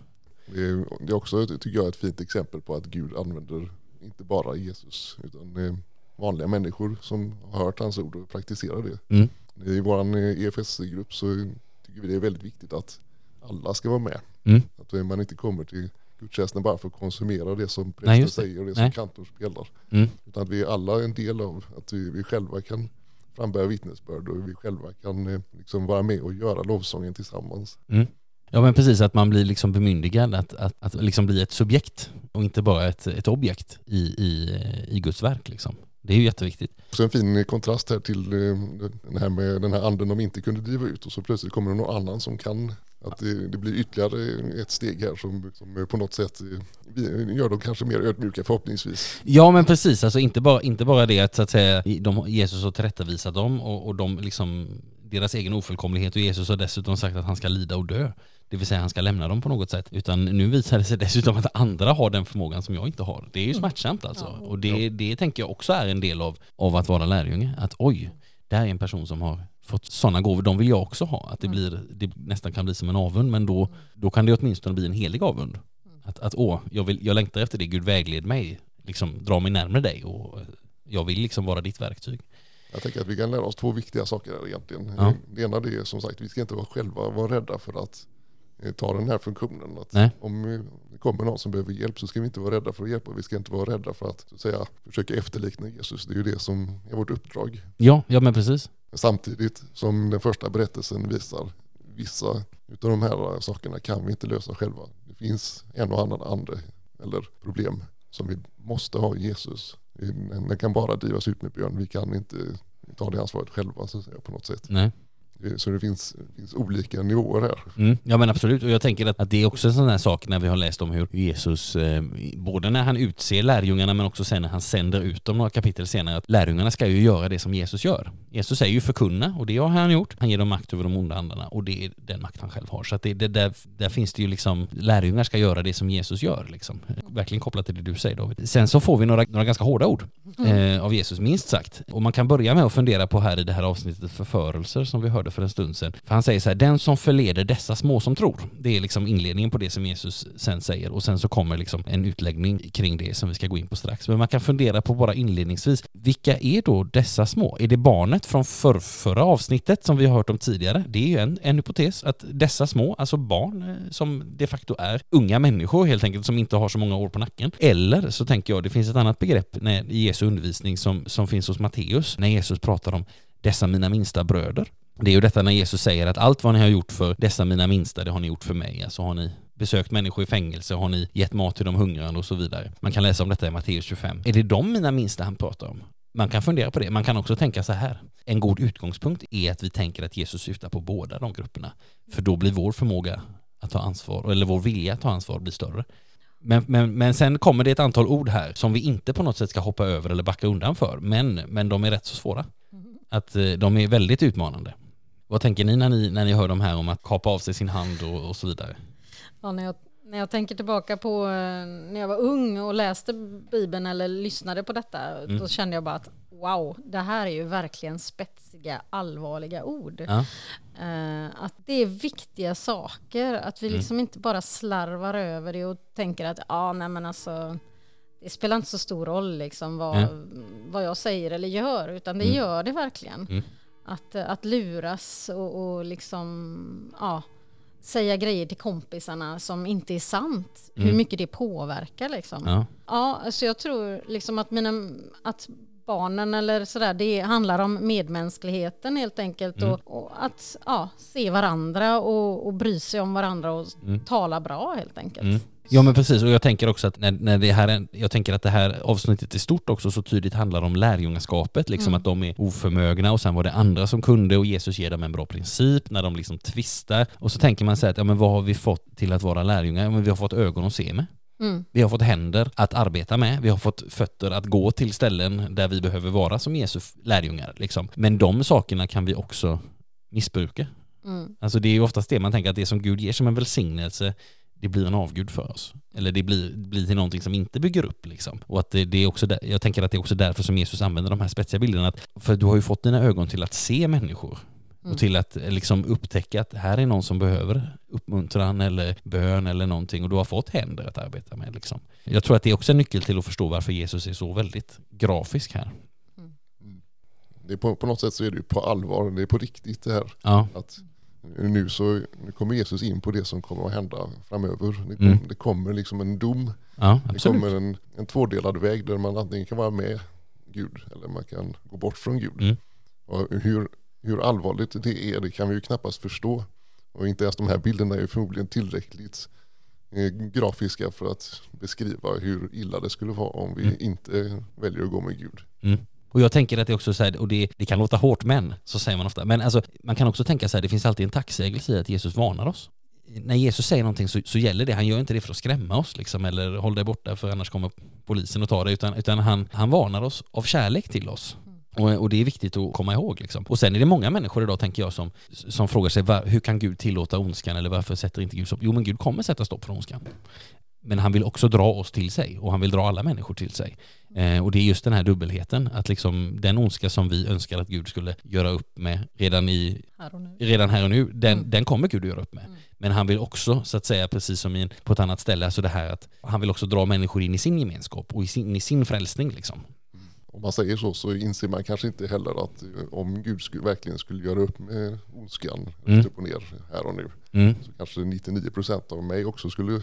Det är, det är också, tycker jag, ett fint exempel på att Gud använder inte bara Jesus utan eh, vanliga människor som har hört hans ord och praktiserar det. Mm. I vår EFS-grupp så tycker vi det är väldigt viktigt att alla ska vara med. Mm. Att man inte kommer till gudstjänsten bara för att konsumera det som prästen säger och det som kantor spelar. Mm. Utan att vi är alla en del av att vi, vi själva kan frambära vittnesbörd och vi själva kan eh, liksom vara med och göra lovsången tillsammans. Mm. Ja men precis, att man blir liksom bemyndigad att, att, att liksom bli ett subjekt och inte bara ett, ett objekt i, i, i Guds verk. Liksom. Det är ju jätteviktigt. Så en fin kontrast här till eh, den här med den här anden de inte kunde driva ut och så plötsligt kommer det någon annan som kan att det, det, blir ytterligare ett steg här som, som på något sätt gör dem kanske mer ödmjuka förhoppningsvis. Ja men precis, alltså inte bara, inte bara det att, så att säga, de, Jesus har tillrättavisat dem och, och de liksom, deras egen ofullkomlighet och Jesus har dessutom sagt att han ska lida och dö. Det vill säga han ska lämna dem på något sätt. Utan nu visar det sig dessutom att andra har den förmågan som jag inte har. Det är ju mm. smärtsamt alltså. Och det, det tänker jag också är en del av, av att vara lärjunge. Att oj, det här är en person som har fått sådana gåvor, de vill jag också ha. Att det, mm. blir, det nästan kan bli som en avund, men då, då kan det åtminstone bli en helig avund. Mm. Att, att åh, jag, vill, jag längtar efter det, Gud vägled mig, liksom dra mig närmare dig och jag vill liksom vara ditt verktyg. Jag tänker att vi kan lära oss två viktiga saker här egentligen. Ja. Det ena det är som sagt, vi ska inte vara själva vara rädda för att eh, ta den här funktionen. Att om det kommer någon som behöver hjälp så ska vi inte vara rädda för att hjälpa. Vi ska inte vara rädda för att, att säga, försöka efterlikna Jesus. Det är ju det som är vårt uppdrag. Ja, ja men precis. Samtidigt som den första berättelsen visar, vissa av de här sakerna kan vi inte lösa själva. Det finns en och annan ande eller problem som vi måste ha i Jesus. Den kan bara drivas ut med bön. Vi kan inte ta det ansvaret själva så att säga, på något sätt. Nej. Så det finns, finns olika nivåer här. Mm, ja men absolut, och jag tänker att, att det är också en sån här sak när vi har läst om hur Jesus, eh, både när han utser lärjungarna men också sen när han sänder ut dem några kapitel senare, att lärjungarna ska ju göra det som Jesus gör. Jesus säger ju förkunna och det har han gjort. Han ger dem makt över de onda andarna och det är den makt han själv har. Så att det, det där, där finns det ju liksom, lärjungar ska göra det som Jesus gör liksom. Verkligen kopplat till det du säger David. Sen så får vi några, några ganska hårda ord mm. eh, av Jesus, minst sagt. Och man kan börja med att fundera på här i det här avsnittet förförelser som vi hörde för en stund sedan. För han säger så här, den som förleder dessa små som tror. Det är liksom inledningen på det som Jesus sen säger och sen så kommer liksom en utläggning kring det som vi ska gå in på strax. Men man kan fundera på bara inledningsvis, vilka är då dessa små? Är det barnet från för, förra avsnittet som vi har hört om tidigare? Det är ju en, en hypotes att dessa små, alltså barn eh, som de facto är unga människor helt enkelt som inte har så många år på nacken. Eller så tänker jag, det finns ett annat begrepp i Jesu undervisning som, som finns hos Matteus när Jesus pratar om dessa mina minsta bröder. Det är ju detta när Jesus säger att allt vad ni har gjort för dessa mina minsta, det har ni gjort för mig. Alltså har ni besökt människor i fängelse, har ni gett mat till de hungrande och så vidare. Man kan läsa om detta i Matteus 25. Är det de mina minsta han pratar om? Man kan fundera på det. Man kan också tänka så här. En god utgångspunkt är att vi tänker att Jesus syftar på båda de grupperna. För då blir vår förmåga att ta ansvar, eller vår vilja att ta ansvar blir större. Men, men, men sen kommer det ett antal ord här som vi inte på något sätt ska hoppa över eller backa undan för. Men, men de är rätt så svåra. Mm. Att eh, de är väldigt utmanande. Vad tänker ni när ni, när ni hör de här om att kapa av sig sin hand och, och så vidare? Ja, när jag, när jag tänker tillbaka på eh, när jag var ung och läste Bibeln eller lyssnade på detta, mm. då kände jag bara att wow, det här är ju verkligen spetsiga, allvarliga ord. Ja. Uh, att det är viktiga saker, att vi mm. liksom inte bara slarvar över det och tänker att ja, ah, nej men alltså det spelar inte så stor roll liksom vad, ja. vad jag säger eller gör, utan det mm. gör det verkligen. Att, att luras och, och liksom, ja, säga grejer till kompisarna som inte är sant. Mm. Hur mycket det påverkar liksom. Ja, ja alltså jag tror liksom att, mina, att barnen eller sådär, det handlar om medmänskligheten helt enkelt mm. och, och, att ja, se varandra och, och bry sig om varandra och mm. tala bra helt enkelt. Mm. Ja men precis och jag tänker också att när, när det här, jag tänker att det här avsnittet i stort också så tydligt handlar om lärjungaskapet, liksom mm. att de är oförmögna och sen var det andra som kunde och Jesus ger dem en bra princip när de liksom tvistar. Och så tänker man sig att ja men vad har vi fått till att vara lärjungar? Ja, men vi har fått ögon att se med. Mm. Vi har fått händer att arbeta med, vi har fått fötter att gå till ställen där vi behöver vara som Jesu lärjungar. Liksom. Men de sakerna kan vi också missbruka. Mm. Alltså det är ju oftast det man tänker att det som Gud ger som en välsignelse det blir en avgud för oss. Eller det blir, blir till någonting som inte bygger upp. Liksom. Och att det, det, är också där, jag tänker att det är också därför som Jesus använder de här spetsiga bilderna. Att, för du har ju fått dina ögon till att se människor. Mm. Och till att liksom upptäcka att här är någon som behöver uppmuntran eller bön eller någonting och du har fått händer att arbeta med. Liksom. Jag tror att det är också en nyckel till att förstå varför Jesus är så väldigt grafisk här. Mm. Det är på, på något sätt så är det ju på allvar, det är på riktigt det här. Ja. Att nu så nu kommer Jesus in på det som kommer att hända framöver. Det, mm. det kommer liksom en dom. Ja, det kommer en, en tvådelad väg där man antingen kan vara med Gud eller man kan gå bort från Gud. Mm. Och hur, hur allvarligt det är det kan vi ju knappast förstå. Och inte ens de här bilderna är förmodligen tillräckligt eh, grafiska för att beskriva hur illa det skulle vara om vi mm. inte väljer att gå med Gud. Mm. Och jag tänker att det också så här, och det, det kan låta hårt men, så säger man ofta, men alltså man kan också tänka så här, det finns alltid en tacksägelse i att Jesus varnar oss. När Jesus säger någonting så, så gäller det, han gör inte det för att skrämma oss liksom, eller håll dig borta för annars kommer polisen och tar dig. utan, utan han, han varnar oss av kärlek till oss. Och, och, det är viktigt att komma ihåg. Liksom. Och sen är det många människor idag, tänker jag, som, som frågar sig var, hur kan Gud tillåta ondskan eller varför sätter inte Gud stopp? Jo, men Gud kommer sätta stopp för ondskan. Men han vill också dra oss till sig och han vill dra alla människor till sig. Eh, och det är just den här dubbelheten, att liksom den ondska som vi önskar att Gud skulle göra upp med redan, i, här redan här och nu, den, mm. den kommer Gud att göra upp med. Mm. Men han vill också, så att säga, precis som in, på ett annat ställe, alltså det här att han vill också dra människor in i sin gemenskap och i sin, i sin frälsning. Liksom. Mm. Om man säger så så inser man kanske inte heller att om Gud skulle, verkligen skulle göra upp med ondskan mm. upp och ner här och nu mm. så kanske 99% av mig också skulle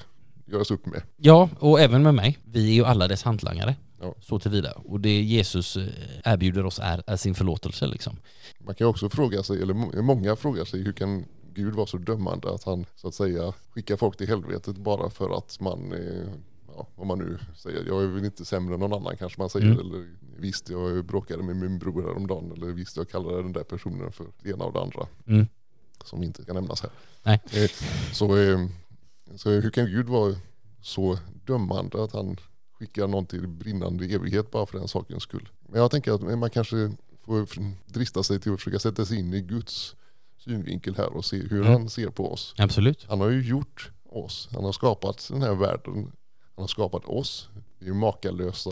göras upp med. Ja, och även med mig. Vi är ju alla dess hantlangare. Ja. Så tillvida. Och det Jesus eh, erbjuder oss är, är sin förlåtelse liksom. Man kan också fråga sig, eller många frågar sig, hur kan Gud vara så dömande att han så att säga skickar folk till helvetet bara för att man, ja, om man nu säger, jag är väl inte sämre än någon annan kanske man säger, mm. eller visst jag bråkade med min bror häromdagen eller visst jag kallade den där personen för det ena och det andra. Mm. Som inte kan nämnas här. Nej. Eh, så, eh, så hur kan Gud vara så dömande att han skickar någon till brinnande evighet bara för den sakens skull. Men jag tänker att man kanske får drista sig till att försöka sätta sig in i Guds synvinkel här och se hur mm. han ser på oss. Absolut. Han har ju gjort oss. Han har skapat den här världen. Han har skapat oss. Vi är makalösa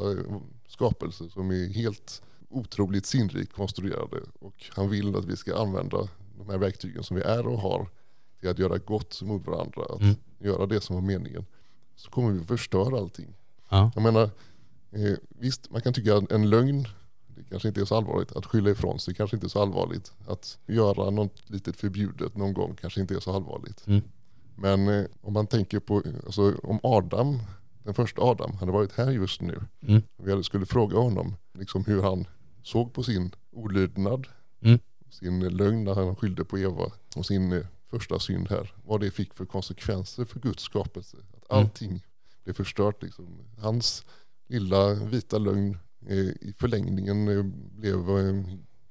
skapelser som är helt otroligt sinnrikt konstruerade. Och han vill att vi ska använda de här verktygen som vi är och har till att göra gott mot varandra. Att mm. göra det som var meningen. Så kommer vi förstöra allting. Ja. Jag menar, eh, visst man kan tycka att en lögn det kanske inte är så allvarligt. Att skylla ifrån sig kanske inte är så allvarligt. Att göra något litet förbjudet någon gång kanske inte är så allvarligt. Mm. Men eh, om man tänker på, alltså, om Adam, den första Adam, hade varit här just nu. Mm. Vi skulle fråga honom liksom hur han såg på sin olydnad, mm. sin lögn när han skyllde på Eva och sin eh, första synd här. Vad det fick för konsekvenser för Guds skapelse. Att mm. allting blev förstört. Liksom. Hans lilla vita lögn eh, i förlängningen eh, blev eh,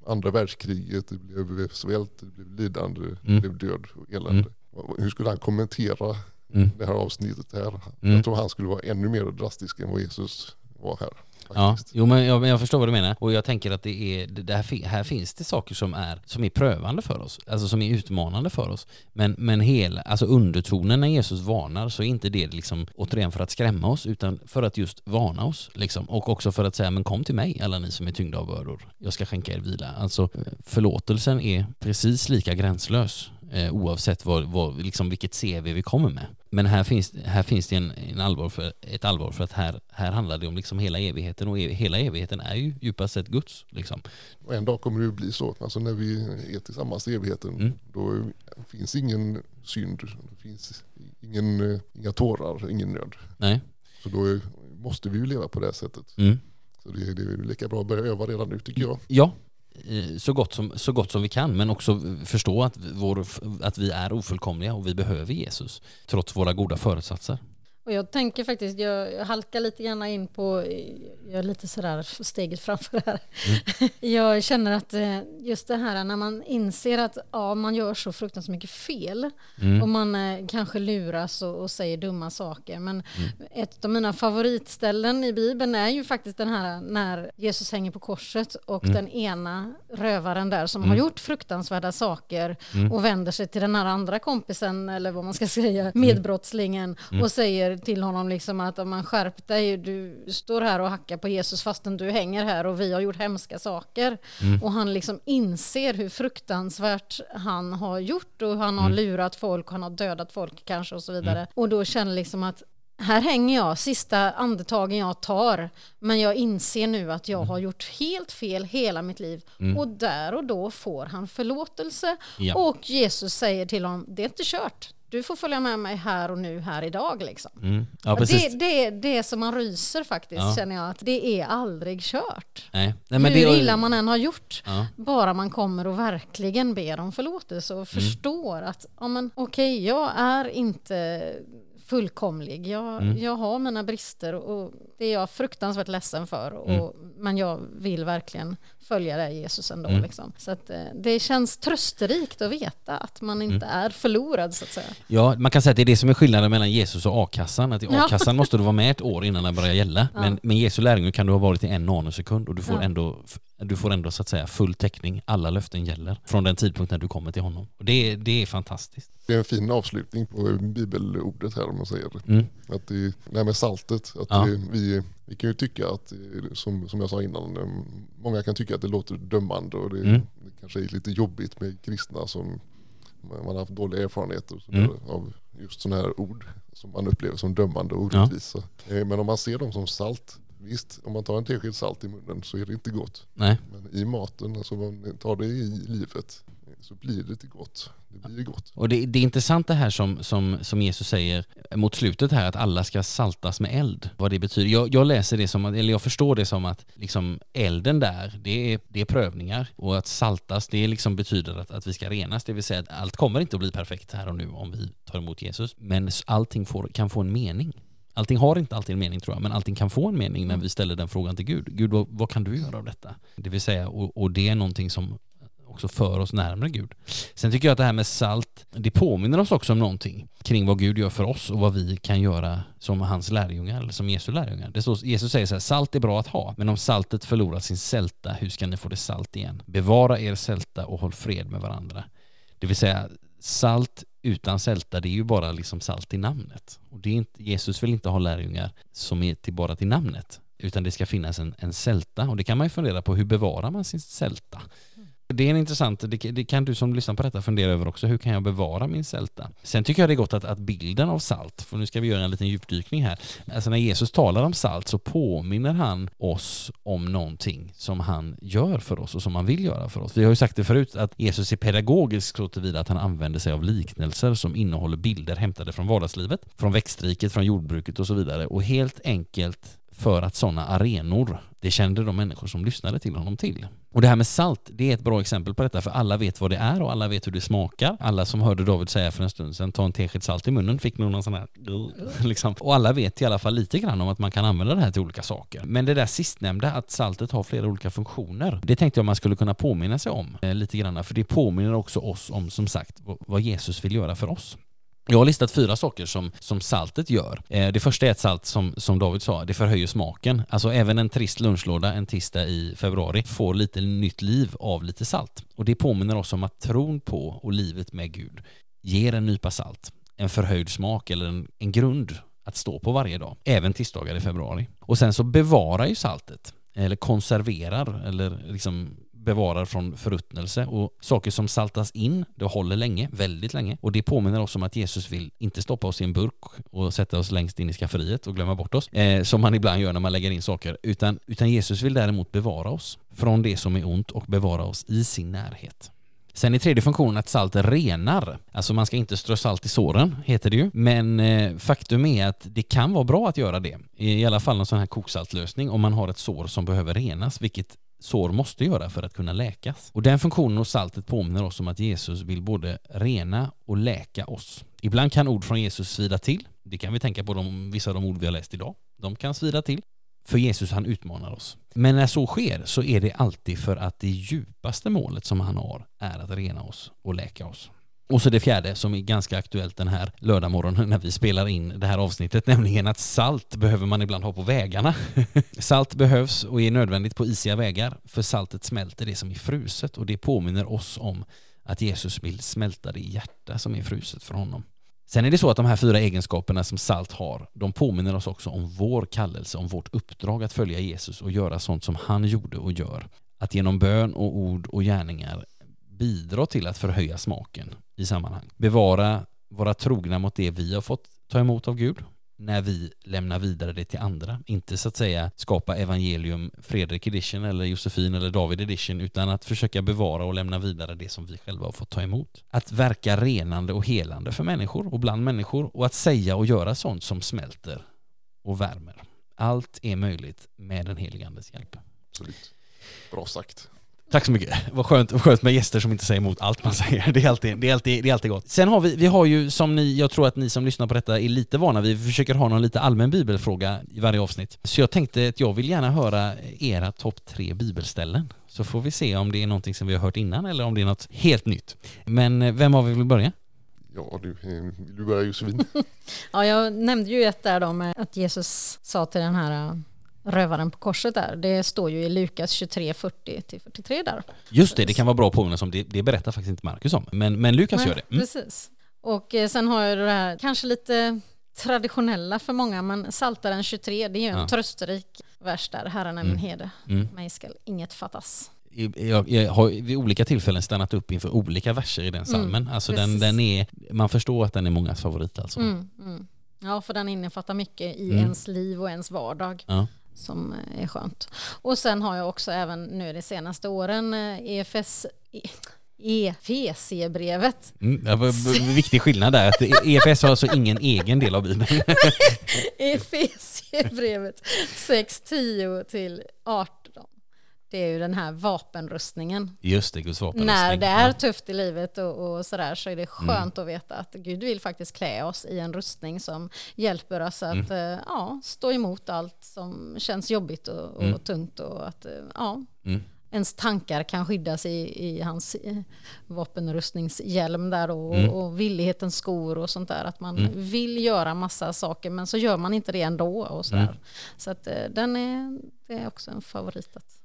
andra världskriget, det blev svält, det blev lidande, mm. det blev död och elände. Mm. Hur skulle han kommentera mm. det här avsnittet här? Mm. Jag tror han skulle vara ännu mer drastisk än vad Jesus var här. Ja, jo men jag, jag, förstår vad du menar. Och jag tänker att det är, det här, här finns det saker som är, som är prövande för oss, alltså som är utmanande för oss. Men, men hela, alltså undertonen när Jesus varnar så är inte det liksom återigen för att skrämma oss utan för att just varna oss. Liksom. Och också för att säga, men kom till mig alla ni som är tyngda av bördor. Jag ska skänka er vila. Alltså förlåtelsen är precis lika gränslös eh, oavsett vad, vad, liksom vilket CV vi kommer med. Men här finns, här finns det en, en allvar för, ett allvar för att här, här handlar det om liksom hela evigheten och ev, hela evigheten är ju djupast sett Guds. Liksom. Och en dag kommer det bli så, alltså när vi är tillsammans i evigheten, mm. då finns ingen synd, det finns ingen, inga tårar, ingen nöd. Nej. Så då måste vi ju leva på det sättet. Mm. Så det, det är lika bra att börja öva redan nu tycker jag. Ja, så gott, som, så gott som vi kan men också förstå att, vår, att vi är ofullkomliga och vi behöver Jesus trots våra goda föresatser. Och jag tänker faktiskt, jag halkar lite gärna in på, jag är lite sådär steget framför här. Mm. Jag känner att eh, just det här när man inser att ja, man gör så fruktansvärt mycket fel mm. och man eh, kanske luras och, och, säger dumma saker. Men mm. ett av mina favoritställen i Bibeln är ju faktiskt den här när Jesus hänger på korset och mm. den ena rövaren där som har mm. gjort fruktansvärda saker mm. och vänder sig till den här andra kompisen eller vad man ska säga, medbrottslingen och säger till honom liksom att om man skärp dig, du står här och hackar på Jesus fastän du hänger här och vi har gjort hemska saker. Mm. Och han liksom inser hur fruktansvärt han har gjort och han har mm. lurat folk, han har dödat folk kanske och så vidare. Mm. Och då känner liksom att här hänger jag, sista andetagen jag tar, men jag inser nu att jag mm. har gjort helt fel hela mitt liv. Mm. Och där och då får han förlåtelse. Ja. Och Jesus säger till honom, det är inte kört, du får följa med mig här och nu, här idag. Liksom. Mm. Ja, precis. Det, det, det som man ryser faktiskt, ja. känner jag, att det är aldrig kört. Nej. Nej men Hur det... illa man än har gjort, ja. bara man kommer och verkligen ber om förlåtelse och mm. förstår att, ja men okej, okay, jag är inte fullkomlig. Jag, mm. jag har mina brister och det är jag fruktansvärt ledsen för. Och, mm. Men jag vill verkligen följa det Jesus ändå. Mm. Liksom. Så att, eh, det känns trösterikt att veta att man inte mm. är förlorad så att säga. Ja, man kan säga att det är det som är skillnaden mellan Jesus och a-kassan. Att i a-kassan måste du vara med ett år innan den börjar gälla. Ja. Men med Jesu lärjungar kan du ha varit i en nanosekund och du får ja. ändå du får ändå så att säga full täckning. Alla löften gäller från den tidpunkt när du kommer till honom. Och det, det är fantastiskt. Det är en fin avslutning på bibelordet här om man säger. Mm. Att det, det här med saltet, att ja. det, vi, vi kan ju tycka att, som, som jag sa innan, eh, många kan tycka att det låter dömande och det, mm. det kanske är lite jobbigt med kristna som man har haft dåliga erfarenheter mm. av just sådana här ord som man upplever som dömande och orättvisa. Ja. Eh, men om man ser dem som salt Visst, om man tar en tesked salt i munnen så är det inte gott. Nej. Men i maten, alltså man tar det i livet, så blir det till gott. Det blir gott. Och det, det är intressant det här som, som, som Jesus säger mot slutet här, att alla ska saltas med eld. Vad det betyder. Jag, jag läser det som, eller jag förstår det som att liksom elden där, det är, det är prövningar. Och att saltas, det liksom betyder att, att vi ska renas. Det vill säga att allt kommer inte att bli perfekt här och nu om vi tar emot Jesus. Men allting får, kan få en mening. Allting har inte alltid en mening tror jag, men allting kan få en mening när vi ställer den frågan till Gud. Gud, vad, vad kan du göra av detta? Det vill säga, och, och det är någonting som också för oss närmare Gud. Sen tycker jag att det här med salt, det påminner oss också om någonting kring vad Gud gör för oss och vad vi kan göra som hans lärjungar, eller som Jesu lärjungar. Det står, Jesus säger så här, salt är bra att ha, men om saltet förlorar sin sälta, hur ska ni få det salt igen? Bevara er sälta och håll fred med varandra. Det vill säga, salt utan sälta, det är ju bara liksom salt i namnet. Och det är inte, Jesus vill inte ha lärjungar som är till bara till namnet, utan det ska finnas en, en sälta. Och det kan man ju fundera på, hur bevarar man sin sälta? Det är en intressant, det, det, kan du som lyssnar på detta fundera över också, hur kan jag bevara min sälta? Sen tycker jag det är gott att, att bilden av salt, för nu ska vi göra en liten djupdykning här, alltså när Jesus talar om salt så påminner han oss om någonting som han gör för oss och som han vill göra för oss. Vi har ju sagt det förut att Jesus är pedagogisk så tillvida att han använder sig av liknelser som innehåller bilder hämtade från vardagslivet, från växtriket, från jordbruket och så vidare och helt enkelt för att sådana arenor, det kände de människor som lyssnade till honom till. Och det här med salt, det är ett bra exempel på detta, för alla vet vad det är och alla vet hur det smakar. Alla som hörde David säga för en stund sedan, ta en tesked salt i munnen, fick nog någon sån här... Liksom. Och alla vet i alla fall lite grann om att man kan använda det här till olika saker. Men det där sistnämnda, att saltet har flera olika funktioner, det tänkte jag man skulle kunna påminna sig om eh, lite grann, för det påminner också oss om, som sagt, vad Jesus vill göra för oss. Jag har listat fyra saker som, som saltet gör. Eh, det första är ett salt som, som David sa, det förhöjer smaken. Alltså även en trist lunchlåda en tisdag i februari får lite nytt liv av lite salt. Och det påminner oss om att tron på och livet med Gud ger en nypa salt, en förhöjd smak eller en, en grund att stå på varje dag, även tisdagar i februari. Och sen så bevarar ju saltet, eller konserverar, eller liksom bevarar från förruttnelse och saker som saltas in, det håller länge, väldigt länge och det påminner oss om att Jesus vill inte stoppa oss i en burk och sätta oss längst in i skafferiet och glömma bort oss, eh, som man ibland gör när man lägger in saker, utan, utan Jesus vill däremot bevara oss från det som är ont och bevara oss i sin närhet. Sen är tredje funktionen att salt renar. Alltså man ska inte strö salt i såren, heter det ju. Men eh, faktum är att det kan vara bra att göra det. I alla fall en sån här koksaltlösning om man har ett sår som behöver renas, vilket sår måste göra för att kunna läkas. Och den funktionen hos saltet påminner oss om att Jesus vill både rena och läka oss. Ibland kan ord från Jesus svida till. Det kan vi tänka på de, vissa av de ord vi har läst idag. De kan svida till. För Jesus han utmanar oss. Men när så sker så är det alltid för att det djupaste målet som han har är att rena oss och läka oss. Och så det fjärde som är ganska aktuellt den här lördagmorgonen när vi spelar in det här avsnittet, nämligen att salt behöver man ibland ha på vägarna. salt behövs och är nödvändigt på isiga vägar, för saltet smälter det som är fruset och det påminner oss om att Jesus vill smälta det hjärta som är fruset för honom. Sen är det så att de här fyra egenskaperna som salt har, de påminner oss också om vår kallelse, om vårt uppdrag att följa Jesus och göra sånt som han gjorde och gör. Att genom bön och ord och gärningar bidra till att förhöja smaken i sammanhang. Bevara, vara trogna mot det vi har fått ta emot av Gud när vi lämnar vidare det till andra. Inte så att säga skapa evangelium Fredrik edition eller Josefin eller David edition utan att försöka bevara och lämna vidare det som vi själva har fått ta emot. Att verka renande och helande för människor och bland människor och att säga och göra sånt som smälter och värmer. Allt är möjligt med den helige Andes hjälp. Absolut. Bra sagt. Tack så mycket. Vad skönt, vad skönt med gäster som inte säger emot allt man säger. Det är alltid, det är alltid, det är alltid gott. Sen har vi, vi har ju som ni, jag tror att ni som lyssnar på detta är lite vana vi försöker ha någon lite allmän bibelfråga i varje avsnitt. Så jag tänkte att jag vill gärna höra era topp tre bibelställen. Så får vi se om det är någonting som vi har hört innan eller om det är något helt nytt. Men vem av er vill börja? Ja, du, vill du börja Josefin? ja, jag nämnde ju ett där då med att Jesus sa till den här rövaren på korset där. Det står ju i Lukas 23, 40-43 där. Just det, det kan vara bra att påminna om. Det, det berättar faktiskt inte Markus om, men, men Lukas Nej, gör det. Mm. Precis. Och eh, sen har jag det här, kanske lite traditionella för många, men Saltaren 23, det är ju en ja. trösterik vers där, Herren är min mm. herde, mm. mig skall inget fattas. Jag, jag, har vid olika tillfällen stannat upp inför olika verser i den salmen. Mm, alltså den, den är, man förstår att den är mångas favorit alltså. Mm, mm. Ja, för den innefattar mycket i mm. ens liv och ens vardag. Ja som eh, är skönt. Och sen har jag också även nu de senaste åren EFS EFC-brevet. Mm, det var viktig skillnad där, att EFS har alltså ingen egen del av Bibeln. EFC-brevet 6, 10 till 18. Det är ju den här vapenrustningen. Just det, Guds vapenrustning. När det är tufft i livet och, och sådär så är det mm. skönt mm. att veta att Gud vill faktiskt klä oss i en rustning som hjälper oss att mm. uh, ja, stå emot allt som känns jobbigt och, och mm. tungt och att uh, ja, mm. ens tankar kan skyddas i, i hans uh, vapenrustningshjälm där och, mm. och villighetens skor och sånt där. Att man vill göra massa saker men så gör man inte det ändå och sådär. Så att den är, det är också en favorit. Att,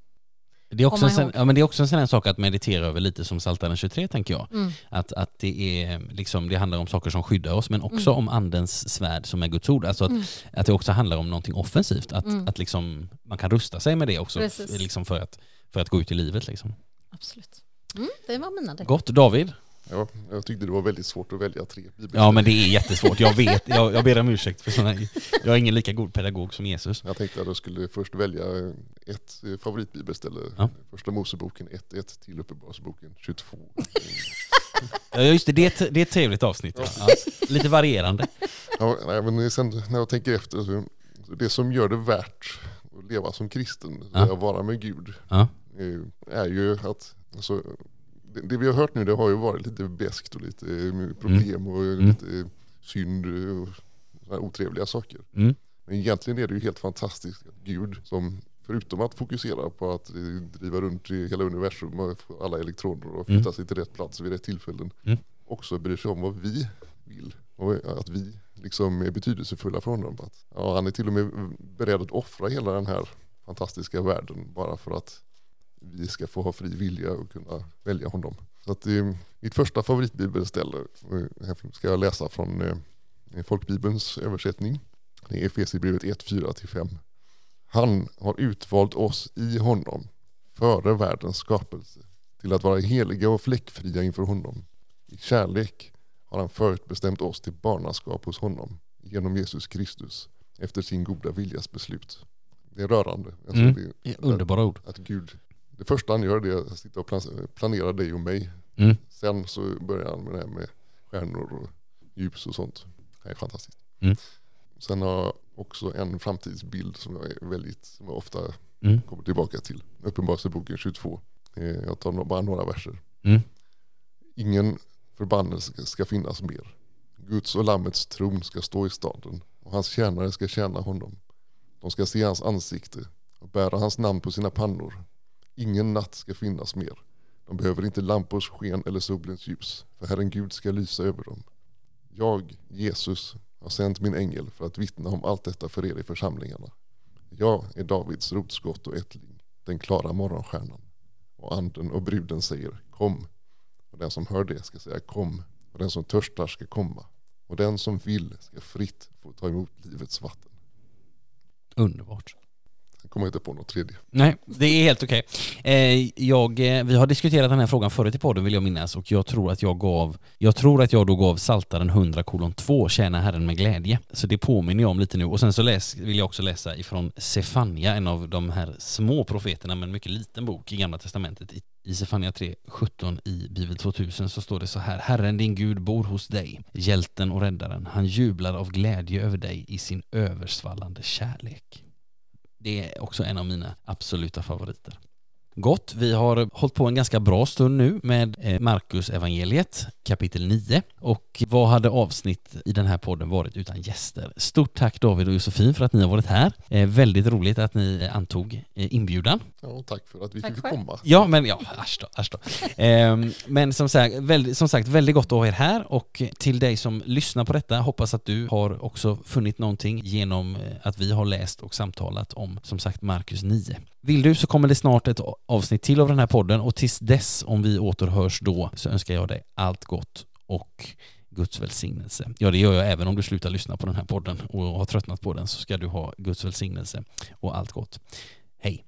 det är, också en, ja, men det är också en sån här sak att meditera över lite som Psaltaren 23 tänker jag. Mm. Att, att det, är, liksom, det handlar om saker som skyddar oss men också mm. om andens svärd som är Guds ord. Alltså att, mm. att det också handlar om någonting offensivt. Att, mm. att liksom, man kan rusta sig med det också liksom för, att, för att gå ut i livet. Liksom. Absolut. Mm, det var mina Gott. David? Ja, jag tyckte det var väldigt svårt att välja tre bibelställen. Ja, men det är jättesvårt. Jag vet, jag, jag ber om ursäkt för sådana. Jag är ingen lika god pedagog som Jesus. Jag tänkte att jag skulle först välja ett favoritbibelställe. Ja. Första Moseboken 1.1 till Uppenbarelseboken 22. Ja, just det. Det är, ett, det är ett trevligt avsnitt. Ja. Ja, lite varierande. Ja, nej, men sen när jag tänker efter, så det som gör det värt att leva som kristen, ja. att vara med Gud, ja. är ju att alltså, det, det, vi har hört nu det har ju varit lite beskt och lite eh, problem och mm. lite synd och otrevliga saker. Mm. Men egentligen är det ju helt fantastiskt att Gud som förutom att fokusera på att driva runt i hela universum och få alla elektroner och flytta mm. sig till rätt plats vid rätt tillfällen. Mm. Också bryr sig om vad vi vill. Och att vi liksom är betydelsefulla för honom. Att, ja, han är till och med beredd att offra hela den här fantastiska världen bara för att vi ska få ha fri vilja och kunna välja honom. Så att, eh, mitt första favoritbibelställe eh, ska jag läsa från eh, folkbibelns översättning. Det är Efesierbrevet 1, 4-5. Han har utvalt oss i honom före världens skapelse till att vara heliga och fläckfria inför honom. I kärlek har han förutbestämt oss till barnaskap hos honom genom Jesus Kristus efter sin goda viljas beslut. Det är rörande. Mm. Det är, Underbara ord. Att Gud det första han gör är att sitta och planera dig och mig. Mm. Sen så börjar han med det här med stjärnor och ljus och sånt. Det är fantastiskt. Mm. Sen har jag också en framtidsbild som jag är väldigt, som jag ofta mm. kommer tillbaka till. Uppenbarelseboken 22. Jag tar bara några verser. Mm. Ingen förbannelse ska finnas mer. Guds och Lammets tron ska stå i staden och hans tjänare ska tjäna honom. De ska se hans ansikte och bära hans namn på sina pannor Ingen natt ska finnas mer. De behöver inte lampors sken eller solens ljus, för Herren Gud ska lysa över dem. Jag, Jesus, har sänt min ängel för att vittna om allt detta för er i församlingarna. Jag är Davids rotskott och ättling, den klara morgonstjärnan. Och anden och bruden säger kom. Och den som hör det ska säga kom. Och den som törstar ska komma. Och den som vill ska fritt få ta emot livets vatten. Underbart. Kommer inte på något tredje. Nej, det är helt okej. Eh, okay. Eh, vi har diskuterat den här frågan förut i podden vill jag minnas och jag tror att jag gav, jag tror att jag då gav Saltaren 100 kolon 2, Tjäna Herren med glädje. Så det påminner jag om lite nu. Och sen så läs, vill jag också läsa ifrån Sefania, en av de här små profeterna, men mycket liten bok i Gamla Testamentet. I, i Sefania 3, 17 i Bibel 2000 så står det så här. Herren din Gud bor hos dig, hjälten och räddaren. Han jublar av glädje över dig i sin översvallande kärlek. Det är också en av mina absoluta favoriter. Gott, vi har hållit på en ganska bra stund nu med eh, Markus evangeliet kapitel 9 och vad hade avsnitt i den här podden varit utan gäster? Stort tack David och Josefin för att ni har varit här. Eh, väldigt roligt att ni antog eh, inbjudan. Ja, tack för att vi tack fick själv. komma. Ja, men ja, äsch då, äsch då. Ehm, men som sagt, väldigt, som sagt, väldigt gott att ha er här och till dig som lyssnar på detta, hoppas att du har också funnit någonting genom att vi har läst och samtalat om, som sagt, Markus 9. Vill du så kommer det snart ett avsnitt till av den här podden och tills dess, om vi återhörs då, så önskar jag dig allt gott och Guds välsignelse. Ja, det gör jag även om du slutar lyssna på den här podden och har tröttnat på den så ska du ha Guds välsignelse och allt gott. Hej!